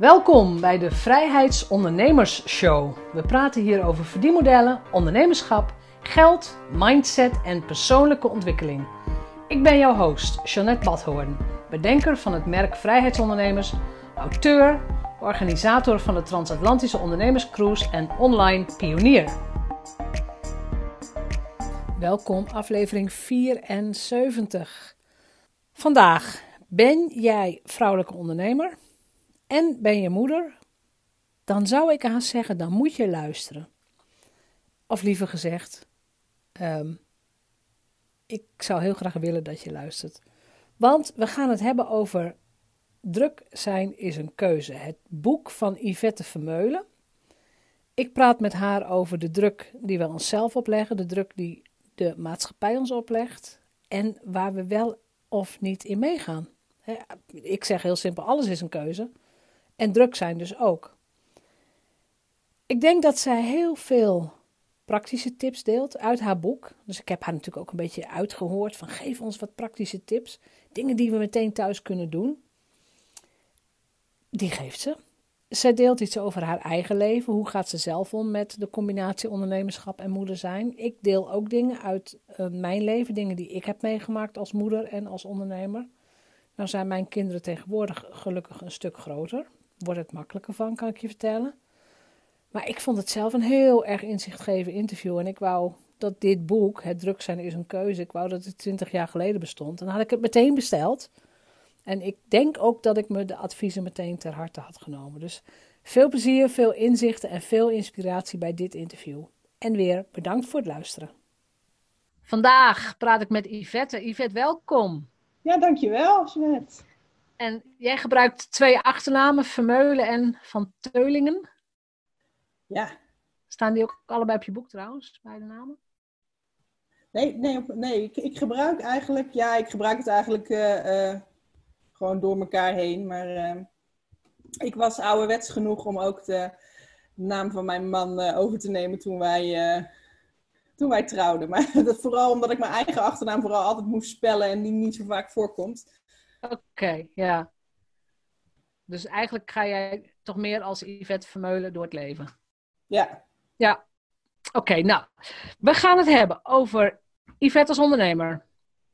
Welkom bij de Vrijheidsondernemers Show. We praten hier over verdienmodellen, ondernemerschap, geld, mindset en persoonlijke ontwikkeling. Ik ben jouw host, Jeanette Badhoorn, bedenker van het merk Vrijheidsondernemers, auteur, organisator van de Transatlantische Ondernemerscruise en online pionier. Welkom, aflevering 74. Vandaag ben jij vrouwelijke ondernemer en ben je moeder? Dan zou ik haast zeggen, dan moet je luisteren. Of liever gezegd, um, ik zou heel graag willen dat je luistert. Want we gaan het hebben over Druk zijn is een keuze. Het boek van Yvette Vermeulen. Ik praat met haar over de druk die we onszelf opleggen, de druk die de maatschappij ons oplegt en waar we wel of niet in meegaan. Ik zeg heel simpel: alles is een keuze. En druk zijn dus ook. Ik denk dat zij heel veel praktische tips deelt uit haar boek. Dus ik heb haar natuurlijk ook een beetje uitgehoord van geef ons wat praktische tips. Dingen die we meteen thuis kunnen doen. Die geeft ze. Zij deelt iets over haar eigen leven. Hoe gaat ze zelf om met de combinatie ondernemerschap en moeder zijn? Ik deel ook dingen uit uh, mijn leven, dingen die ik heb meegemaakt als moeder en als ondernemer. Nou zijn mijn kinderen tegenwoordig gelukkig een stuk groter. Wordt het makkelijker van, kan ik je vertellen. Maar ik vond het zelf een heel erg inzichtgevend interview. En ik wou dat dit boek, Het druk zijn is een keuze, ik wou dat het 20 jaar geleden bestond. En dan had ik het meteen besteld. En ik denk ook dat ik me de adviezen meteen ter harte had genomen. Dus veel plezier, veel inzichten en veel inspiratie bij dit interview. En weer bedankt voor het luisteren. Vandaag praat ik met Yvette. Yvette, welkom. Ja, dankjewel, Jeanette. En jij gebruikt twee achternamen, Vermeulen en Van Teulingen. Ja. Staan die ook allebei op je boek trouwens, beide namen? Nee, nee, nee ik, ik gebruik eigenlijk, ja, ik gebruik het eigenlijk uh, uh, gewoon door elkaar heen. Maar uh, ik was ouderwets genoeg om ook de naam van mijn man over te nemen toen wij, toen wij trouwden. Maar dat vooral omdat ik mijn eigen achternaam vooral altijd moest spellen en die niet zo vaak voorkomt. Oké, ja. Dus eigenlijk ga jij toch meer als Yvette Vermeulen door het leven? Ja. Ja. Oké, nou. We gaan het hebben over Yvette als ondernemer.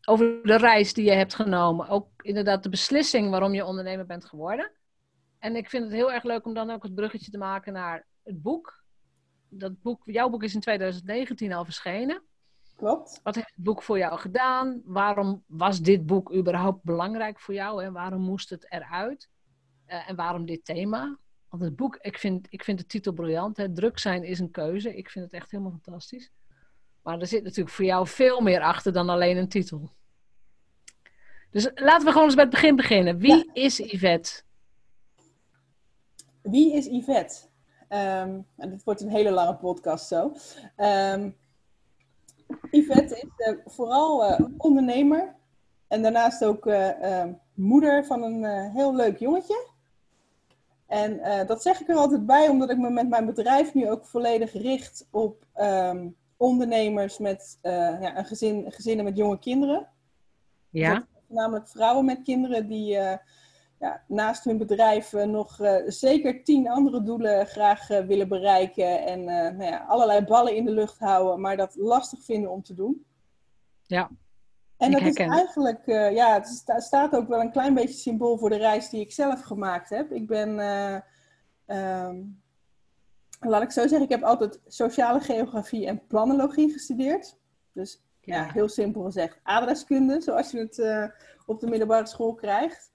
Over de reis die je hebt genomen. Ook inderdaad de beslissing waarom je ondernemer bent geworden. En ik vind het heel erg leuk om dan ook het bruggetje te maken naar het boek. Dat boek, jouw boek is in 2019 al verschenen. Klopt. Wat heeft het boek voor jou gedaan? Waarom was dit boek überhaupt belangrijk voor jou en waarom moest het eruit? Uh, en waarom dit thema? Want het boek, ik vind, ik vind de titel briljant. Hè? Druk zijn is een keuze. Ik vind het echt helemaal fantastisch. Maar er zit natuurlijk voor jou veel meer achter dan alleen een titel. Dus laten we gewoon eens bij het begin beginnen. Wie ja. is Yvette? Wie is Yvette? Um, en dit wordt een hele lange podcast zo. Um, Yvette is uh, vooral uh, ondernemer en daarnaast ook uh, moeder van een heel leuk jongetje. En dat zeg ik er altijd bij, omdat ik me met mijn bedrijf nu ook volledig richt op um, ondernemers met ja, een gezin, gezinnen met jonge kinderen. Ja. Namelijk vrouwen met kinderen die ja, naast hun bedrijf nog uh, zeker tien andere doelen graag uh, willen bereiken. En nou ja, allerlei ballen in de lucht houden, maar dat lastig vinden om te doen. Ja. En dat is eigenlijk, ja, het sta, staat ook wel een klein beetje symbool voor de reis die ik zelf gemaakt heb. Ik ben, um, laat ik zo zeggen, ik heb altijd sociale geografie en planologie gestudeerd. Dus ja, ja heel simpel gezegd, adreskunde, zoals je het op de middelbare school krijgt.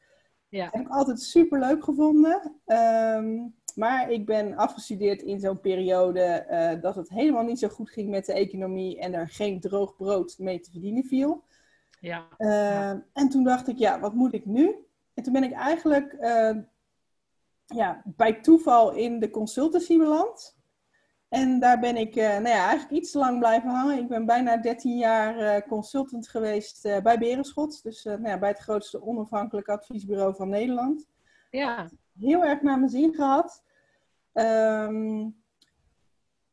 Ja. Heb ik altijd super leuk gevonden. Um, maar ik ben afgestudeerd in zo'n periode uh, dat het helemaal niet zo goed ging met de economie en er geen droog brood mee te verdienen viel. Ja. Uh, ja. En toen dacht ik, ja, wat moet ik nu? En toen ben ik eigenlijk uh, ja, bij toeval in de consultancy beland. En daar ben ik uh, nou ja, eigenlijk iets te lang blijven hangen. Ik ben bijna 13 jaar uh, consultant geweest uh, bij Berenschot. Dus nou ja, bij het grootste onafhankelijk adviesbureau van Nederland. Ja. Heel erg naar mijn zin gehad. Um,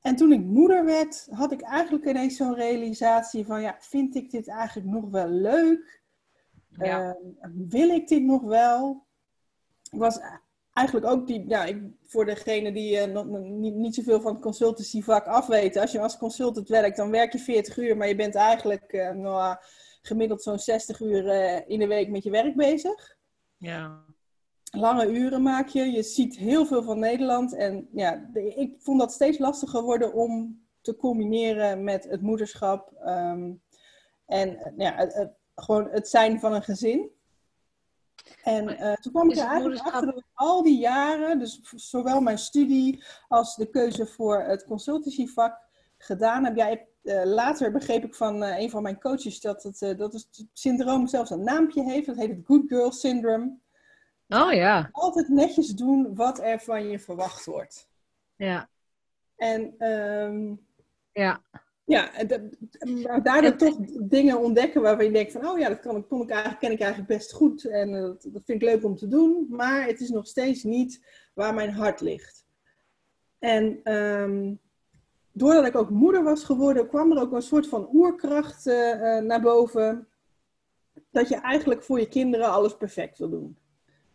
en toen ik moeder werd, had ik eigenlijk ineens zo'n realisatie van... Ja, vind ik dit eigenlijk nog wel leuk? Ja. wil ik dit nog wel? Ik was eigenlijk ook die, ja, ik, voor degene die uh, nog, niet, niet zoveel van het consultancyvak afweten. Als je als consultant werkt, dan werk je 40 uur, maar je bent eigenlijk uh, nou, gemiddeld zo'n 60 uur uh, in de week met je werk bezig. Ja. Lange uren maak je, je ziet heel veel van Nederland. En ja, de, ik vond dat steeds lastiger worden om te combineren met het moederschap. Um, en ja, het, het, gewoon het zijn van een gezin. En uh, toen kwam ik er eigenlijk achter dat ik al die jaren, dus zowel mijn studie als de keuze voor het consultancyvak gedaan heb. Ja, uh, later begreep ik van uh, een van mijn coaches dat het, dat het syndroom zelfs een naampje heeft. Dat heet het Good Girl Syndrome. Oh ja. Altijd netjes doen wat er van je verwacht wordt. Ja. En um, ja. Ja, maar daardoor toch dingen ontdekken waarvan je denkt van, oh ja, dat kan, kon ik eigenlijk, ken ik eigenlijk best goed en uh, dat, dat, vind ik leuk om te doen, maar het is nog steeds niet waar mijn hart ligt. En um, doordat ik ook moeder was geworden, kwam er ook een soort van oerkracht uh, uh, naar boven, dat je eigenlijk voor je kinderen alles perfect wil doen.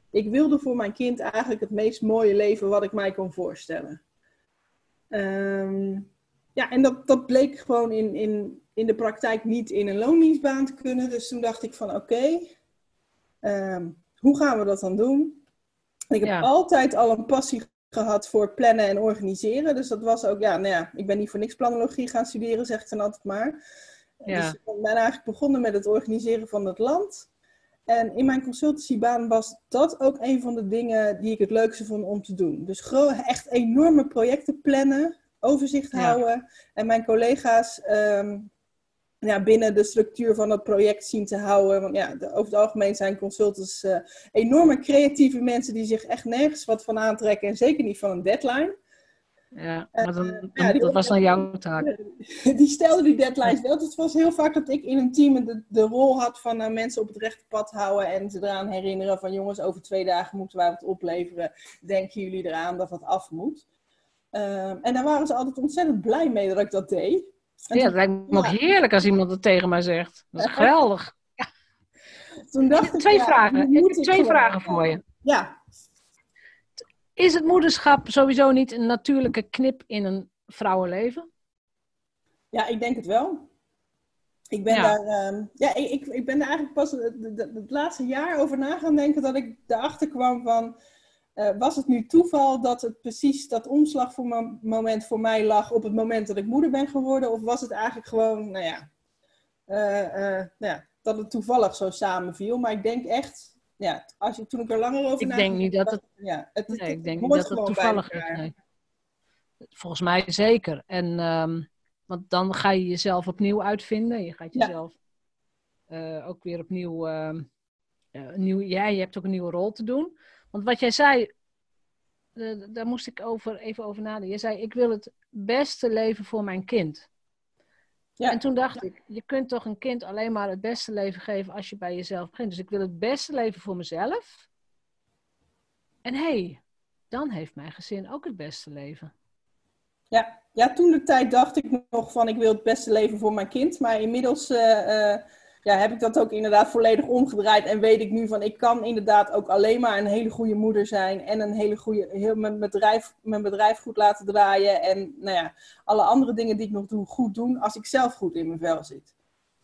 Ik wilde voor mijn kind eigenlijk het meest mooie leven wat ik mij kon voorstellen. Um, ja, en dat, dat bleek gewoon in, in, in de praktijk niet in een loondienstbaan te kunnen. Dus toen dacht ik van oké, okay, um, hoe gaan we dat dan doen? En ik heb ja. altijd al een passie gehad voor plannen en organiseren. Dus dat was ook, ja, nou ja, ik ben niet voor niks planologie gaan studeren, zeg ik dan altijd maar. Ja. Dus ik ben eigenlijk begonnen met het organiseren van het land. En in mijn consultancybaan was dat ook een van de dingen die ik het leukste vond om te doen. Dus echt enorme projecten plannen, overzicht ja. houden. En mijn collega's um, ja, binnen de structuur van het project zien te houden. Want ja, de, over het algemeen zijn consultants uh, enorme creatieve mensen die zich echt nergens wat van aantrekken. En zeker niet van een deadline. Ja, maar dan, dan, uh, ja, dat was dan jouw taak. Die stelden die deadlines wel. Dus het was heel vaak dat ik in een team de, de rol had van uh, mensen op het rechte pad houden en ze eraan herinneren van jongens, over twee dagen moeten wij wat opleveren. Denken jullie eraan dat dat af moet? Um, en daar waren ze altijd ontzettend blij mee dat ik dat deed. En ja, het lijkt me nog heerlijk als iemand het tegen mij zegt. Dat is geweldig. Ja. Toen dacht ik, twee vragen. Ik heb twee vragen voor je. Ja. Is het moederschap sowieso niet een natuurlijke knip in een vrouwenleven? Ja, ik denk het wel. Ik ben, ja. daar, um, ja, ik, ik, ik ben daar eigenlijk pas het, het, het laatste jaar over na gaan denken dat ik erachter kwam van uh, was het nu toeval dat het precies dat omslagmoment voor mij lag op het moment dat ik moeder ben geworden? Of was het eigenlijk gewoon, nou ja, uh, uh, nou ja dat het toevallig zo samenviel? Maar ik denk echt, ja, als je, toen ik er langer over ik denk niet dat het, ja, het, nee, ik denk niet dat het toevallig is. Nee. Volgens mij zeker. En, um, want dan ga je jezelf opnieuw uitvinden. Je gaat jezelf ja. ook weer opnieuw, nieuw, ja, je hebt ook een nieuwe rol te doen. Want wat jij zei, daar moest ik over, even over nadenken. Je zei, ik wil het beste leven voor mijn kind. Ja. En toen dacht ik, je kunt toch een kind alleen maar het beste leven geven als je bij jezelf begint. Dus ik wil het beste leven voor mezelf. En hé, hey, dan heeft mijn gezin ook het beste leven. Ja, ja toen de tijd dacht ik nog van ik wil het beste leven voor mijn kind. Maar inmiddels uh, uh, ja, heb ik dat ook inderdaad volledig omgedraaid. En weet ik nu van, ik kan inderdaad ook alleen maar een hele goede moeder zijn. En een hele goede, heel mijn bedrijf, mijn bedrijf goed laten draaien. En nou ja, alle andere dingen die ik nog doe, goed doen. Als ik zelf goed in mijn vel zit.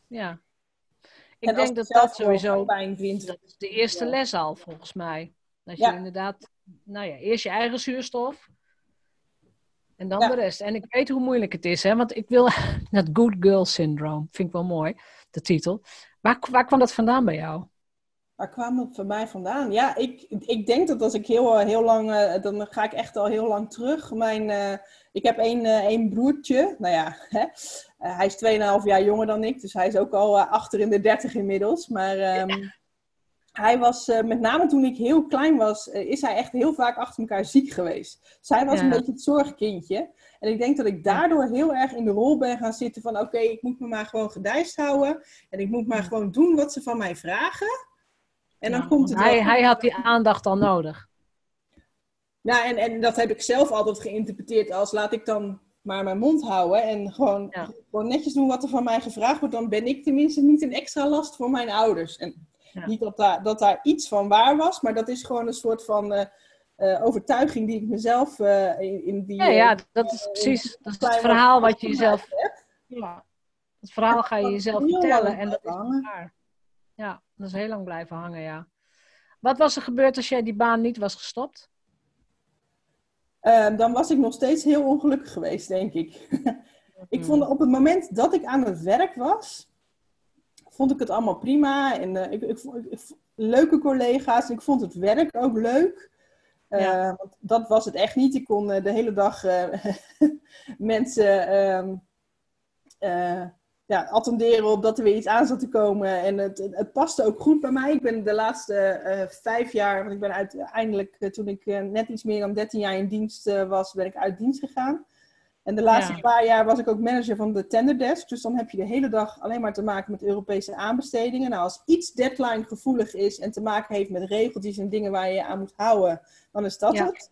Ja. Ik en denk dat dat sowieso, pijn vind, dat is de eerste ja. les al volgens mij. Dat je ja. inderdaad, nou ja, eerst je eigen zuurstof. En dan ja. de rest. En ik weet hoe moeilijk het is, hè? want ik wil dat good girl syndrome, vind ik wel mooi de titel. Waar, waar kwam dat vandaan bij jou? Waar kwam dat voor mij vandaan? Ja, ik, ik denk dat als ik heel, heel lang, uh, dan ga ik echt al heel lang terug. Mijn, uh, ik heb één, uh, één broertje, nou ja, hè? hij is 2,5 jaar jonger dan ik, dus hij is ook al achter in de 30 inmiddels. Maar um, ja. Hij was, met name toen ik heel klein was, is hij echt heel vaak achter elkaar ziek geweest. Zij was ja. een beetje het zorgkindje. En ik denk dat ik daardoor heel erg in de rol ben gaan zitten van... oké, okay, ik moet me maar gewoon gedijst houden. En ik moet maar gewoon doen wat ze van mij vragen. En dan ja, komt het hij, hij had die aandacht al nodig. Ja, en, en dat heb ik zelf altijd geïnterpreteerd als... laat ik dan maar mijn mond houden en gewoon, ja. gewoon netjes doen wat er van mij gevraagd wordt... dan ben ik tenminste niet een extra last voor mijn ouders. En ja. niet dat daar, dat daar iets van waar was, maar dat is gewoon een soort van... Uh, eh, overtuiging die ik mezelf uh, in, in, die. Ja, ja dat is precies dat is het verhaal wat je jezelf. Ja, het verhaal ga je jezelf vertellen en dat is waar. Ja, dat is heel lang blijven hangen, ja. Wat was er gebeurd als jij die baan niet was gestopt? Uh, dan was ik nog steeds heel ongelukkig geweest, denk ik. ik vond op het moment dat ik aan het werk was, vond ik het allemaal prima. En uh, ik, ik, ik, leuke collega's. Ik vond het werk ook leuk. Uh, want dat was het echt niet. Ik kon uh, de hele dag mensen ehm, ja, attenderen op dat er weer iets aan zat te komen. En het, het paste ook goed bij mij. Ik ben de laatste vijf jaar, want ik ben uiteindelijk, toen ik net iets meer dan 13 jaar in dienst was, ben ik uit dienst gegaan. En de laatste paar jaar was ik ook manager van de tenderdesk. Dus dan heb je de hele dag alleen maar te maken met Europese aanbestedingen. Nou, als iets deadline gevoelig is en te maken heeft met regeltjes en dingen waar je aan moet houden, dan is dat het.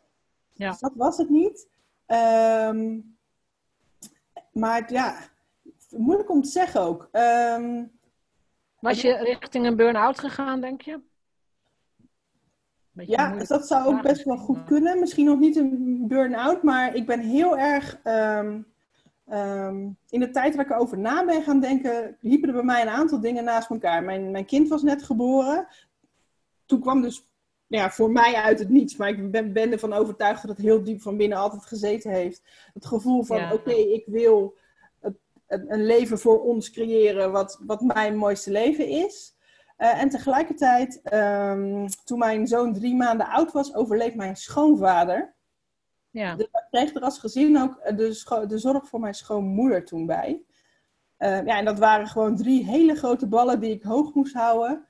Ja. Dus dat was het niet. Um, maar ja, moeilijk om te zeggen ook. Um, was je richting een burn-out gegaan, denk je? Ja, dat zou ook best wel goed kunnen. Misschien nog niet een burn-out, maar ik ben heel erg. Um, um, in de tijd dat ik erover na ben gaan denken, liepen er bij mij een aantal dingen naast elkaar. Mijn, mijn kind was net geboren. Toen kwam dus ja, voor mij uit het niets, maar ik ben, ben ervan overtuigd dat het heel diep van binnen altijd gezeten heeft. Het gevoel van: oké, ik wil een leven voor ons creëren wat, wat mijn mooiste leven is. Uh, en tegelijkertijd, um, toen mijn zoon drie maanden oud was, overleed mijn schoonvader. Ja. Dus ik kreeg er als gezin ook de, de zorg voor mijn schoonmoeder toen bij. Uh, ja, en dat waren gewoon drie hele grote ballen die ik hoog moest houden.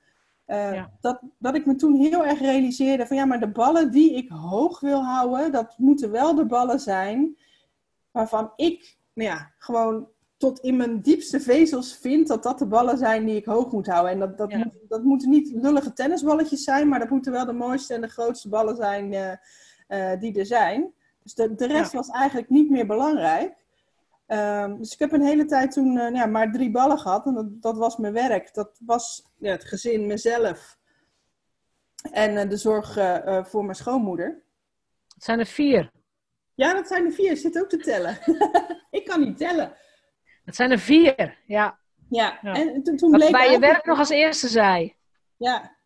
Uh, ja. dat, dat ik me toen heel erg realiseerde van ja, maar de ballen die ik hoog wil houden, dat moeten wel de ballen zijn waarvan ik nou ja, gewoon tot in mijn diepste vezels vind dat dat de ballen zijn die ik hoog moet houden. En dat, dat, moet, dat moeten niet lullige tennisballetjes zijn, maar dat moeten wel de mooiste en de grootste ballen zijn uh, uh, die er zijn. Dus de, de rest was eigenlijk niet meer belangrijk. Um, dus ik heb een hele tijd toen uh, ja, maar drie ballen gehad en dat, dat was mijn werk. Dat was ja, het gezin, mezelf en de zorg voor mijn schoonmoeder. Het zijn er vier. Ja, dat zijn er vier. Ik zit ook te tellen. ik kan niet tellen. Het zijn er vier, ja. Ja, en toen, toen bleek Bij je werk nog als eerste zei. Ja.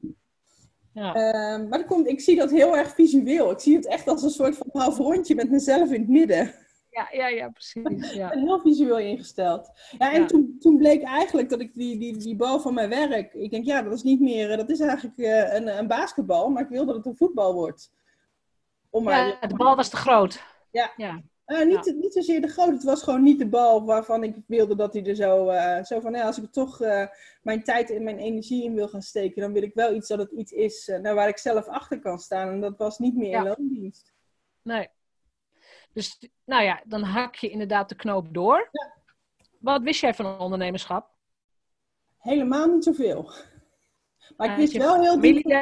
ja. Uh, maar komt, ik zie dat heel erg visueel. Ik zie het echt als een soort van half rondje met mezelf in het midden. Ja, ja, ja precies. Ja. Heel visueel ingesteld. Ja, en Toen, toen bleek eigenlijk dat ik die, die, die bal van mijn werk... Ik denk, ja, dat is niet meer... Dat is eigenlijk uh, een, een basketbal, maar ik wil dat het een voetbal wordt. Om ja, de bal was te groot. Ja. ja. Uh, niet, ja. niet zozeer de grote, het was gewoon niet de bal waarvan ik wilde dat hij er zo, uh, zo van, ja, als ik toch uh, mijn tijd en mijn energie in wil gaan steken, dan wil ik wel iets dat het iets is nou, waar ik zelf achter kan staan. En dat was niet meer ja. in loondienst. Nee. Dus, nou ja, dan hak je inderdaad de knoop door. Ja. Wat wist jij van ondernemerschap? Helemaal niet zoveel. Maar ik wist wel heel diep...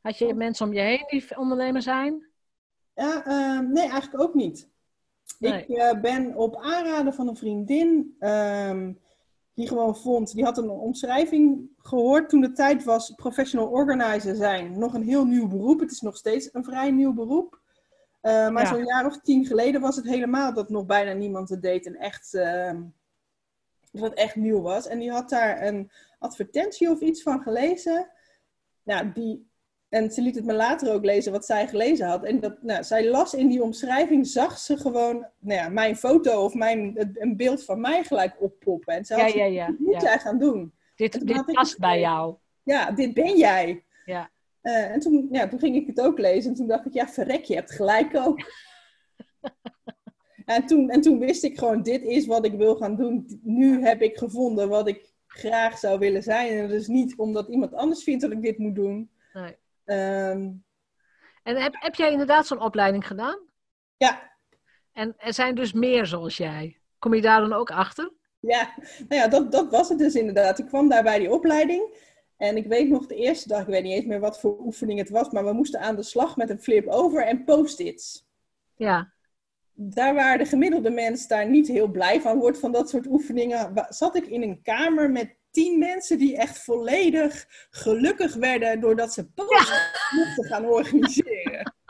Had je mensen om je heen die ondernemer zijn? Ja, uh, nee, eigenlijk ook niet. Ik uh, ben op aanraden van een vriendin, um, die gewoon vond, die had een omschrijving gehoord toen de tijd was professional organizer zijn. Nog een heel nieuw beroep. Het is nog steeds een vrij nieuw beroep. Uh, maar ja. zo'n jaar of tien geleden was het helemaal dat nog bijna niemand het deed en echt, uh, dat het echt nieuw was. En die had daar een advertentie of iets van gelezen. Ja, die en ze liet het me later ook lezen wat zij gelezen had. En dat, nou, zij las in die omschrijving, zag ze gewoon nou ja, mijn foto of mijn, een beeld van mij gelijk oppoppen. En ze had ja, ja, ja, dit moet jij gaan doen. Dit, dit past bij jou. Ja, dit ben jij. Ja. Uh, en toen, ja, toen ging ik het ook lezen en toen dacht ik, ja verrek, je hebt gelijk ook. en, toen, en toen wist ik gewoon, dit is wat ik wil gaan doen. Nu heb ik gevonden wat ik graag zou willen zijn. En dus niet omdat iemand anders vindt dat ik dit moet doen. Nee. Um, en heb, heb jij inderdaad zo'n opleiding gedaan? Ja. En er zijn dus meer zoals jij. Kom je daar dan ook achter? Ja, nou ja, dat, dat was het dus inderdaad. Ik kwam daar bij die opleiding. En ik weet nog de eerste dag, ik weet niet eens meer wat voor oefening het was, maar we moesten aan de slag met een flip over en post-its. Ja. Daar waar de gemiddelde mens daar niet heel blij van wordt van dat soort oefeningen, zat ik in een kamer met tien mensen die echt volledig gelukkig werden doordat ze mochten gaan organiseren.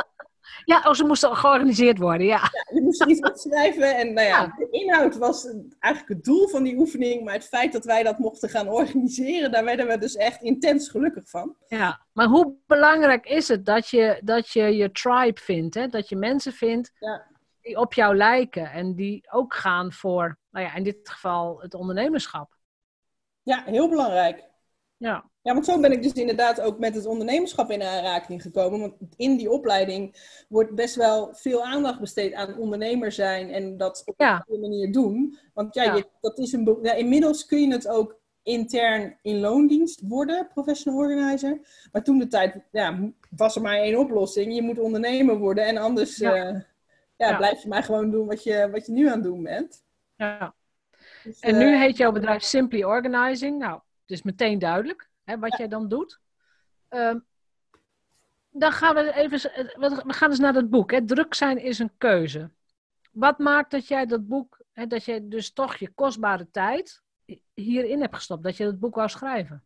Ja, oh, ze moesten georganiseerd worden, ja. ja je moest iets opschrijven en nou ja, de inhoud was eigenlijk het doel van die oefening, maar het feit dat wij dat mochten gaan organiseren, daar werden we dus echt intens gelukkig van. Ja, maar hoe belangrijk is het dat je dat je, je tribe vindt, hè? dat je mensen vindt ja. die op jou lijken en die ook gaan voor, nou ja, in dit geval het ondernemerschap. Ja, heel belangrijk. Ja. Ja, want zo ben ik dus inderdaad ook met het ondernemerschap in aanraking gekomen. Want in die opleiding wordt best wel veel aandacht besteed aan ondernemer zijn en dat op een goede manier doen. Want ja, Je, dat is een, ja, inmiddels kun je het ook intern in loondienst worden, professional organizer. Maar toen de tijd ja, was er maar één oplossing. Je moet ondernemer worden en anders ja. Uh, ja, blijf je maar gewoon doen wat je, wat je nu aan het doen bent. Ja. Dus, en nu uh, heet jouw bedrijf Simply Organizing. Nou, het is meteen duidelijk hè, wat jij dan doet. Uh, dan gaan we even, we gaan eens naar dat boek. Hè. Druk zijn is een keuze. Wat maakt dat jij dat boek, hè, dat je dus toch je kostbare tijd hierin hebt gestopt, dat je het boek wou schrijven?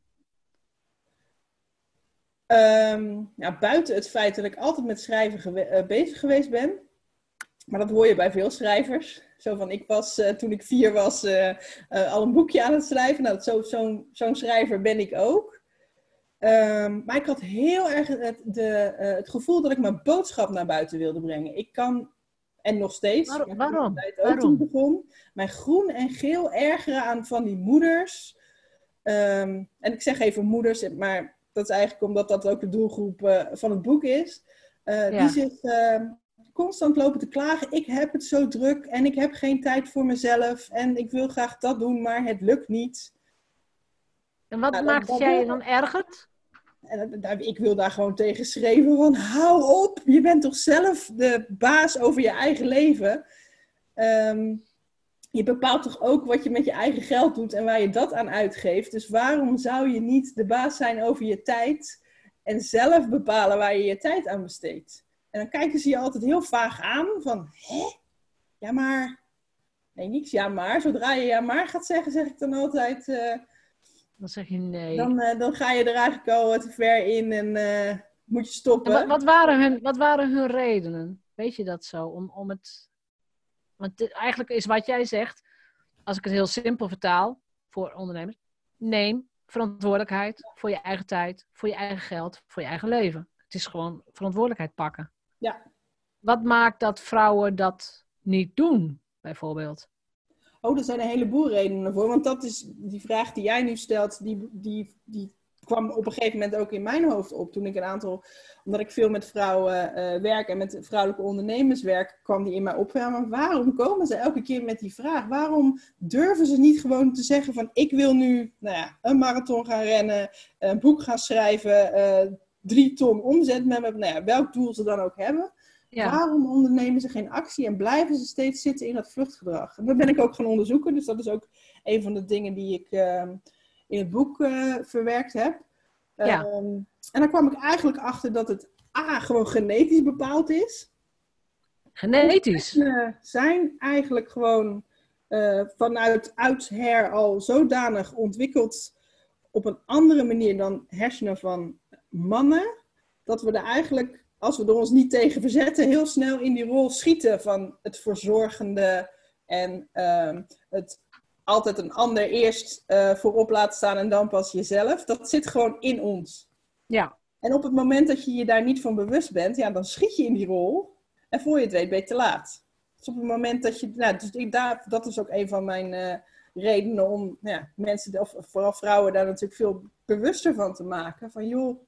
Um, ja, buiten het feit dat ik altijd met schrijven gewe uh, bezig geweest ben, maar dat hoor je bij veel schrijvers. Zo van, ik was uh, toen ik vier was uh, al een boekje aan het schrijven. Nou, zo'n zo zo'n schrijver ben ik ook. Um, maar ik had heel erg het, de, het gevoel dat ik mijn boodschap naar buiten wilde brengen. Ik kan, en nog steeds, Waar, waarom? Ook waarom? Toen begon, mijn groen en geel ergeren aan van die moeders. Um, en ik zeg even moeders, maar dat is eigenlijk omdat dat ook de doelgroep van het boek is. Ja. Die zich uh, constant lopen te klagen. Ik heb het zo druk en ik heb geen tijd voor mezelf. En ik wil graag dat doen, maar het lukt niet. En wat nou, maakt dat, jij dan ergert? En, ik wil daar gewoon tegen schreven van hou op. Je bent toch zelf de baas over je eigen leven. Um, je bepaalt toch ook wat je met je eigen geld doet en waar je dat aan uitgeeft. Dus waarom zou je niet de baas zijn over je tijd en zelf bepalen waar je je tijd aan besteedt? En dan kijken ze je altijd heel vaag aan van, hè? Ja, maar... Nee, niks ja, maar. Zodra je ja, maar gaat zeggen, zeg ik dan altijd... Uh, dan zeg je nee. Dan, uh, dan ga je er eigenlijk al te ver in en uh, moet je stoppen. Wat, wat, waren hun, wat waren hun redenen? Weet je dat zo? Om, om het... Want dit, eigenlijk is wat jij zegt, als ik het heel simpel vertaal voor ondernemers, neem verantwoordelijkheid voor je eigen tijd, voor je eigen geld, voor je eigen leven. Het is gewoon verantwoordelijkheid pakken. Ja. Wat maakt dat vrouwen dat niet doen, bijvoorbeeld? Oh, er zijn een heleboel redenen voor. Want dat is die vraag die jij nu stelt, die, die, die kwam op een gegeven moment ook in mijn hoofd op. Toen ik een aantal, omdat ik veel met vrouwen uh, werk en met vrouwelijke ondernemers werk, kwam die in mij op. Ja, maar waarom komen ze elke keer met die vraag? Waarom durven ze niet gewoon te zeggen van ik wil nu nou ja, een marathon gaan rennen, een boek gaan schrijven, uh, drie ton omzet met me, nou ja, welk doel ze dan ook hebben. Ja. Waarom ondernemen ze geen actie en blijven ze steeds zitten in dat vluchtgedrag? En dat ben ik ook gaan onderzoeken, dus dat is ook een van de dingen die ik uh, in het boek uh, verwerkt heb. Ja. Um, en dan kwam ik eigenlijk achter dat het A, gewoon genetisch bepaald is. Genetisch? zijn eigenlijk gewoon uh, vanuit oudsher al zodanig ontwikkeld op een andere manier dan hersenen van mannen, dat we er eigenlijk, als we er ons niet tegen verzetten, heel snel in die rol schieten van het verzorgende en uh, het altijd een ander eerst uh, voorop laten staan en dan pas jezelf. Dat zit gewoon in ons. Ja. En op het moment dat je je daar niet van bewust bent, ja, dan schiet je in die rol. En voor je het weet ben je te laat. Dus op het moment dat je... Nou, dus ik, daar, dat is ook een van mijn uh, redenen om ja, mensen, of vooral vrouwen, daar natuurlijk veel bewuster van te maken. Van joh,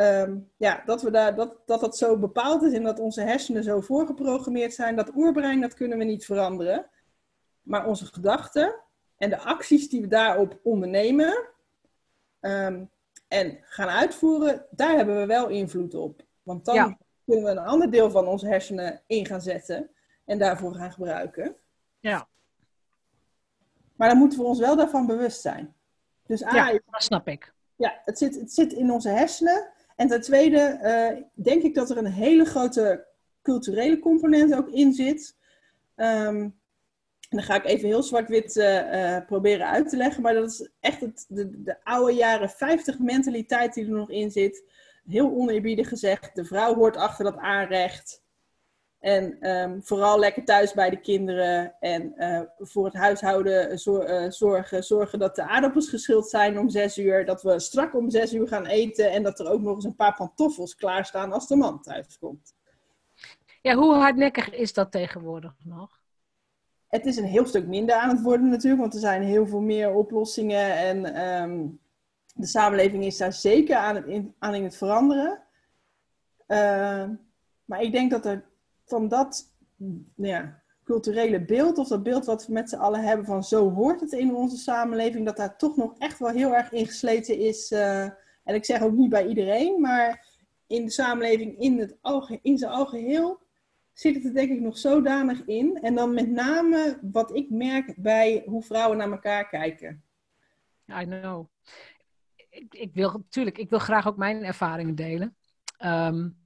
um, ja, dat, we daar, dat, dat dat zo bepaald is en dat onze hersenen zo voorgeprogrammeerd zijn. Dat oerbrein, dat kunnen we niet veranderen. Maar onze gedachten en de acties die we daarop ondernemen um, en gaan uitvoeren, daar hebben we wel invloed op. Want dan ja. kunnen we een ander deel van onze hersenen in gaan zetten en daarvoor gaan gebruiken. Ja. Maar dan moeten we ons wel daarvan bewust zijn. Dus A, ja, dat snap ik. Ja, het zit, het zit in onze hersenen. En ten tweede uh, denk ik dat er een hele grote culturele component ook in zit. Um, En dan ga ik even heel zwart-wit uh, proberen uit te leggen. Maar dat is echt het, de, de oude jaren 50 mentaliteit die er nog in zit. Heel oneerbiedig gezegd. De vrouw hoort achter dat aanrecht. En um, vooral lekker thuis bij de kinderen. En uh, voor het huishouden zorgen. Zorgen dat de aardappels geschild zijn om zes uur. Dat we strak om zes uur gaan eten. En dat er ook nog eens een paar pantoffels klaarstaan als de man thuis komt. Ja, hoe hardnekkig is dat tegenwoordig nog? Het is een heel stuk minder aan het worden natuurlijk, want er zijn heel veel meer oplossingen en um, de samenleving is daar zeker aan het, in, aan in het veranderen. Uh, maar ik denk dat er van dat nou ja, culturele beeld, of dat beeld wat we met z'n allen hebben van zo hoort het in onze samenleving, dat daar toch nog echt wel heel erg ingesleten is. Uh, en ik zeg ook niet bij iedereen, maar in de samenleving in, het in zijn algeheel zit het er denk ik nog zodanig in. En dan met name wat ik merk bij hoe vrouwen naar elkaar kijken. I know. Ik, wil natuurlijk, ik wil graag ook mijn ervaringen delen. Um,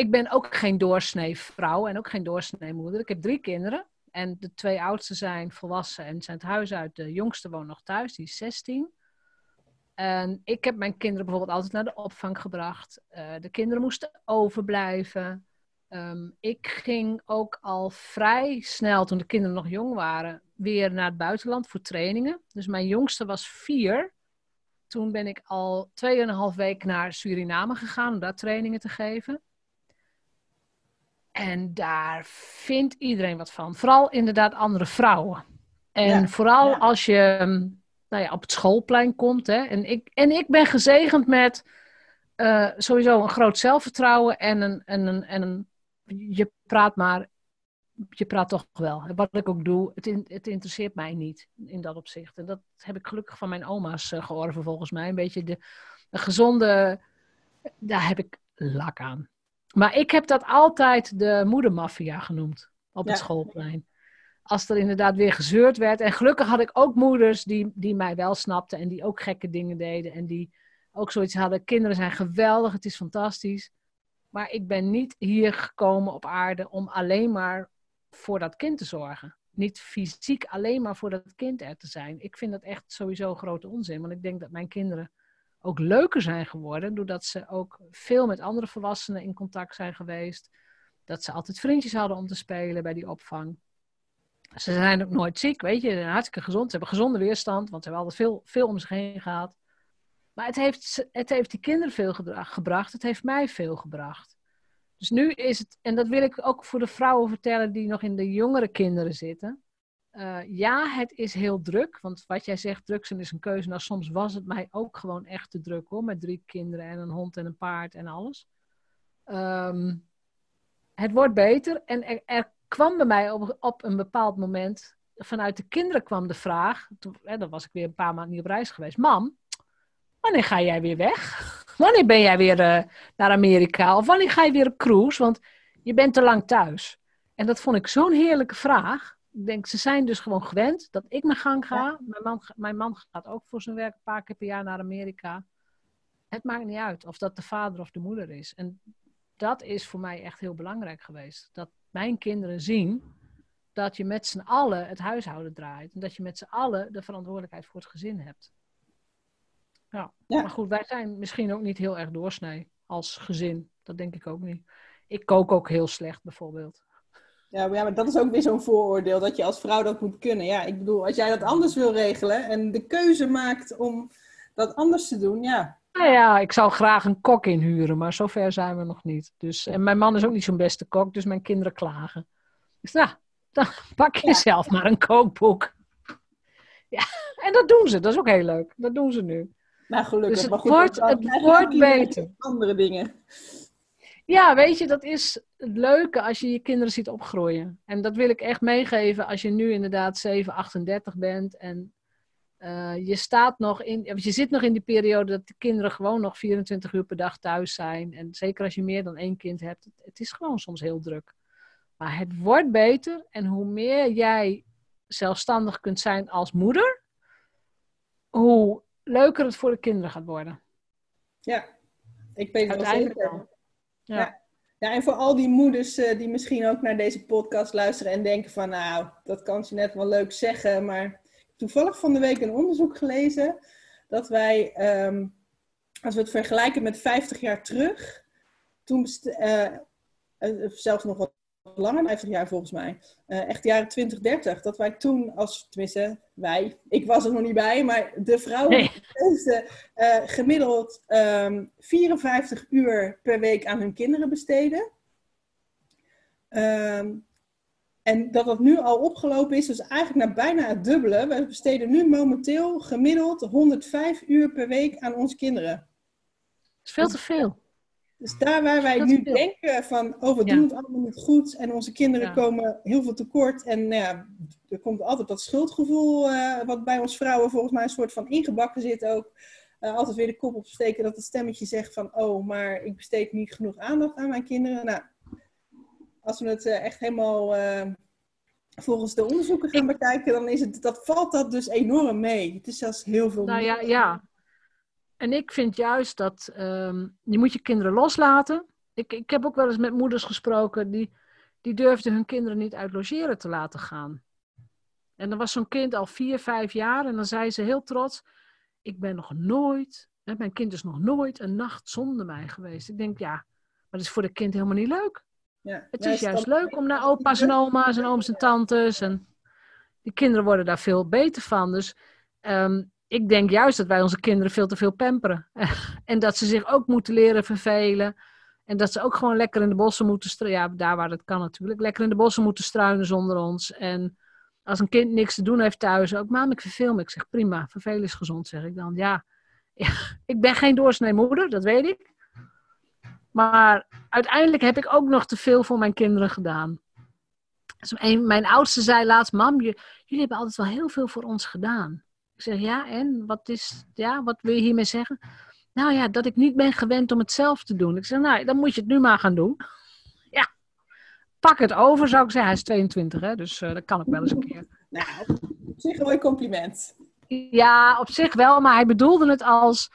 ik ben ook geen doorsnee vrouw en ook geen doorsnee moeder. Ik heb drie kinderen. En de twee oudste zijn volwassen en zijn het huis uit. De jongste woont nog thuis, die is 16. En ik heb mijn kinderen bijvoorbeeld altijd naar de opvang gebracht. Uh, de kinderen moesten overblijven. Um, ik ging ook al vrij snel, toen de kinderen nog jong waren, weer naar het buitenland voor trainingen. Dus mijn jongste was vier. Toen ben ik al tweeënhalf week naar Suriname gegaan om daar trainingen te geven. En daar vindt iedereen wat van. Vooral inderdaad andere vrouwen. En vooral als je ehm, nou ja, op het schoolplein komt. Hè, en, ik, en ik ben gezegend met uh, sowieso een groot zelfvertrouwen en een, en een, en een je praat maar, je praat toch wel. Wat ik ook doe, het, het interesseert mij niet in dat opzicht. En dat heb ik gelukkig van mijn oma's uh, georven volgens mij. Een beetje de, de gezonde, daar heb ik lak aan. Maar ik heb dat altijd de moedermafia genoemd op het schoolplein. Als er inderdaad weer gezeurd werd. En gelukkig had ik ook moeders die, die mij wel snapten en die ook gekke dingen deden. En die ook zoiets hadden. Kinderen zijn geweldig, het is fantastisch. Maar ik ben niet hier gekomen op aarde om alleen maar voor dat kind te zorgen. Niet fysiek alleen maar voor dat kind er te zijn. Ik vind dat echt sowieso grote onzin. Want ik denk dat mijn kinderen ook leuker zijn geworden. Doordat ze ook veel met andere volwassenen in contact zijn geweest. Dat ze altijd vriendjes hadden om te spelen bij die opvang. Ze zijn ook nooit ziek, weet je. Ze hartstikke gezond. Ze hebben gezonde weerstand, want ze hebben altijd veel, veel om zich heen gehad. Maar het heeft, het heeft die kinderen veel gebracht. Het heeft mij veel gebracht. Dus nu is het, en dat wil ik ook voor de vrouwen vertellen die nog in de jongere kinderen zitten. Uh, ja, het is heel druk. Want wat jij zegt, druk zijn is een keuze. Nou, soms was het mij ook gewoon echt te druk hoor. Met drie kinderen en een hond en een paard en alles. Um, het wordt beter. En er, kwam bij mij op, op, een bepaald moment. Vanuit de kinderen kwam de vraag. Hè, dan was ik weer een paar maanden niet op reis geweest. Mam, wanneer ga jij weer weg? Wanneer ben jij weer uh, naar Amerika? Of wanneer ga je weer op cruise? Want je bent te lang thuis. En dat vond ik zo'n heerlijke vraag. Ik denk, ze zijn dus gewoon gewend dat ik mijn gang ga. Mijn, man, mijn man gaat ook voor zijn werk een paar keer per jaar naar Amerika. Het maakt niet uit of dat de vader of de moeder is. En dat is voor mij echt heel belangrijk geweest. Dat mijn kinderen zien dat je met z'n allen het huishouden draait. En dat je met z'n allen de verantwoordelijkheid voor het gezin hebt. Ja. Maar goed, wij zijn misschien ook niet heel erg doorsnee als gezin. Dat denk ik ook niet. Ik kook ook heel slecht bijvoorbeeld. Ja, maar dat is ook weer zo'n vooroordeel dat je als vrouw dat moet kunnen. Ja, ik bedoel, als jij dat anders wil regelen en de keuze maakt om dat anders te doen, ja. Nou ja, ik zou graag een kok inhuren, maar zover zijn we nog niet. Dus, en mijn man is ook niet zo'n beste kok, dus mijn kinderen klagen. Dus nou, dan pak je zelf maar een kookboek. Ja, en dat doen ze. Dat is ook heel leuk. Dat doen ze nu. Nou, gelukkig. Dus het maar goed, wordt, het wordt beter. Andere dingen. Ja, weet je, dat is het leuke als je je kinderen ziet opgroeien. En dat wil ik echt meegeven als je nu inderdaad 7, 38 bent en uh, je staat nog in, je zit nog in die periode dat de kinderen gewoon nog 24 uur per dag thuis zijn. En zeker als je meer dan één kind hebt, het, het is gewoon soms heel druk. Maar het wordt beter en hoe meer jij zelfstandig kunt zijn als moeder, hoe leuker het voor de kinderen gaat worden. Ja, ik weet het wel zeker. Ja. ja. Ja, en voor al die moeders eh, die misschien ook naar deze podcast luisteren en denken van, nou, dat kan je net wel leuk zeggen, maar toevallig van de week een onderzoek gelezen dat wij, ehm, als we het vergelijken met 50 jaar terug, toen, uh, zelfs nog wat 50 jaar volgens mij, uh, echt jaren 20, 30, dat wij toen als, tenminste wij, ik was er nog niet bij, maar de vrouwen nee. uh, gemiddeld um, ehm, 54 uur per week aan hun kinderen besteden. Um, en dat dat nu al opgelopen is, dus eigenlijk naar bijna het dubbele. We besteden nu momenteel gemiddeld 105 uur per week aan onze kinderen. Dat is veel te veel. Dus daar waar wij nu denken van, oh we doen het allemaal niet goed en onze kinderen komen heel veel tekort. En nou ja, er komt altijd dat schuldgevoel uh, wat bij ons vrouwen volgens mij een soort van ingebakken zit ook. Uh, altijd weer de kop opsteken dat het stemmetje zegt van, oh maar ik besteed niet genoeg aandacht aan mijn kinderen. Nou, als we het uh, echt helemaal volgens de onderzoeken gaan bekijken, dan is het, dat, valt dat dus enorm mee. Het is zelfs heel veel. Nou ja, ja. En ik vind juist dat um, je moet je kinderen loslaten. Ik, ik heb ook wel eens met moeders gesproken die, die durfden hun kinderen niet uit logeren te laten gaan. En dan was zo'n kind al vier, vijf jaar en dan zei ze heel trots: Ik ben nog nooit, hè, mijn kind is nog nooit een nacht zonder mij geweest. Ik denk, ja, maar dat is voor de kind helemaal niet leuk. Ja. Het is juist leuk om naar opa's en oma's en ooms en tantes. En die kinderen worden daar veel beter van. Dus um, ik denk juist dat wij onze kinderen veel te veel pamperen. en dat ze zich ook moeten leren vervelen. En dat ze ook gewoon lekker in de bossen moeten struinen. Ja, daar waar het kan natuurlijk. Lekker in de bossen moeten struinen zonder ons. En als een kind niks te doen heeft thuis, ook mam, ik verveel me. Ik zeg prima, vervelen is gezond, zeg ik dan. Ja, ik ben geen doorsnee moeder, dat weet ik. Maar uiteindelijk heb ik ook nog te veel voor mijn kinderen gedaan. Dus mijn oudste zei laatst, mam, jullie hebben altijd wel heel veel voor ons gedaan. Ik zeg, ja, en? Wat, is, ja, wat wil je hiermee zeggen? Nou ja, dat ik niet ben gewend om het zelf te doen. Ik zeg, nou, dan moet je het nu maar gaan doen. Ja, pak het over, zou ik zeggen. Hij is 22, hè, dus uh, dat kan ook wel eens een keer. Nou, op zich een mooi compliment. Ja, op zich wel, maar hij bedoelde het als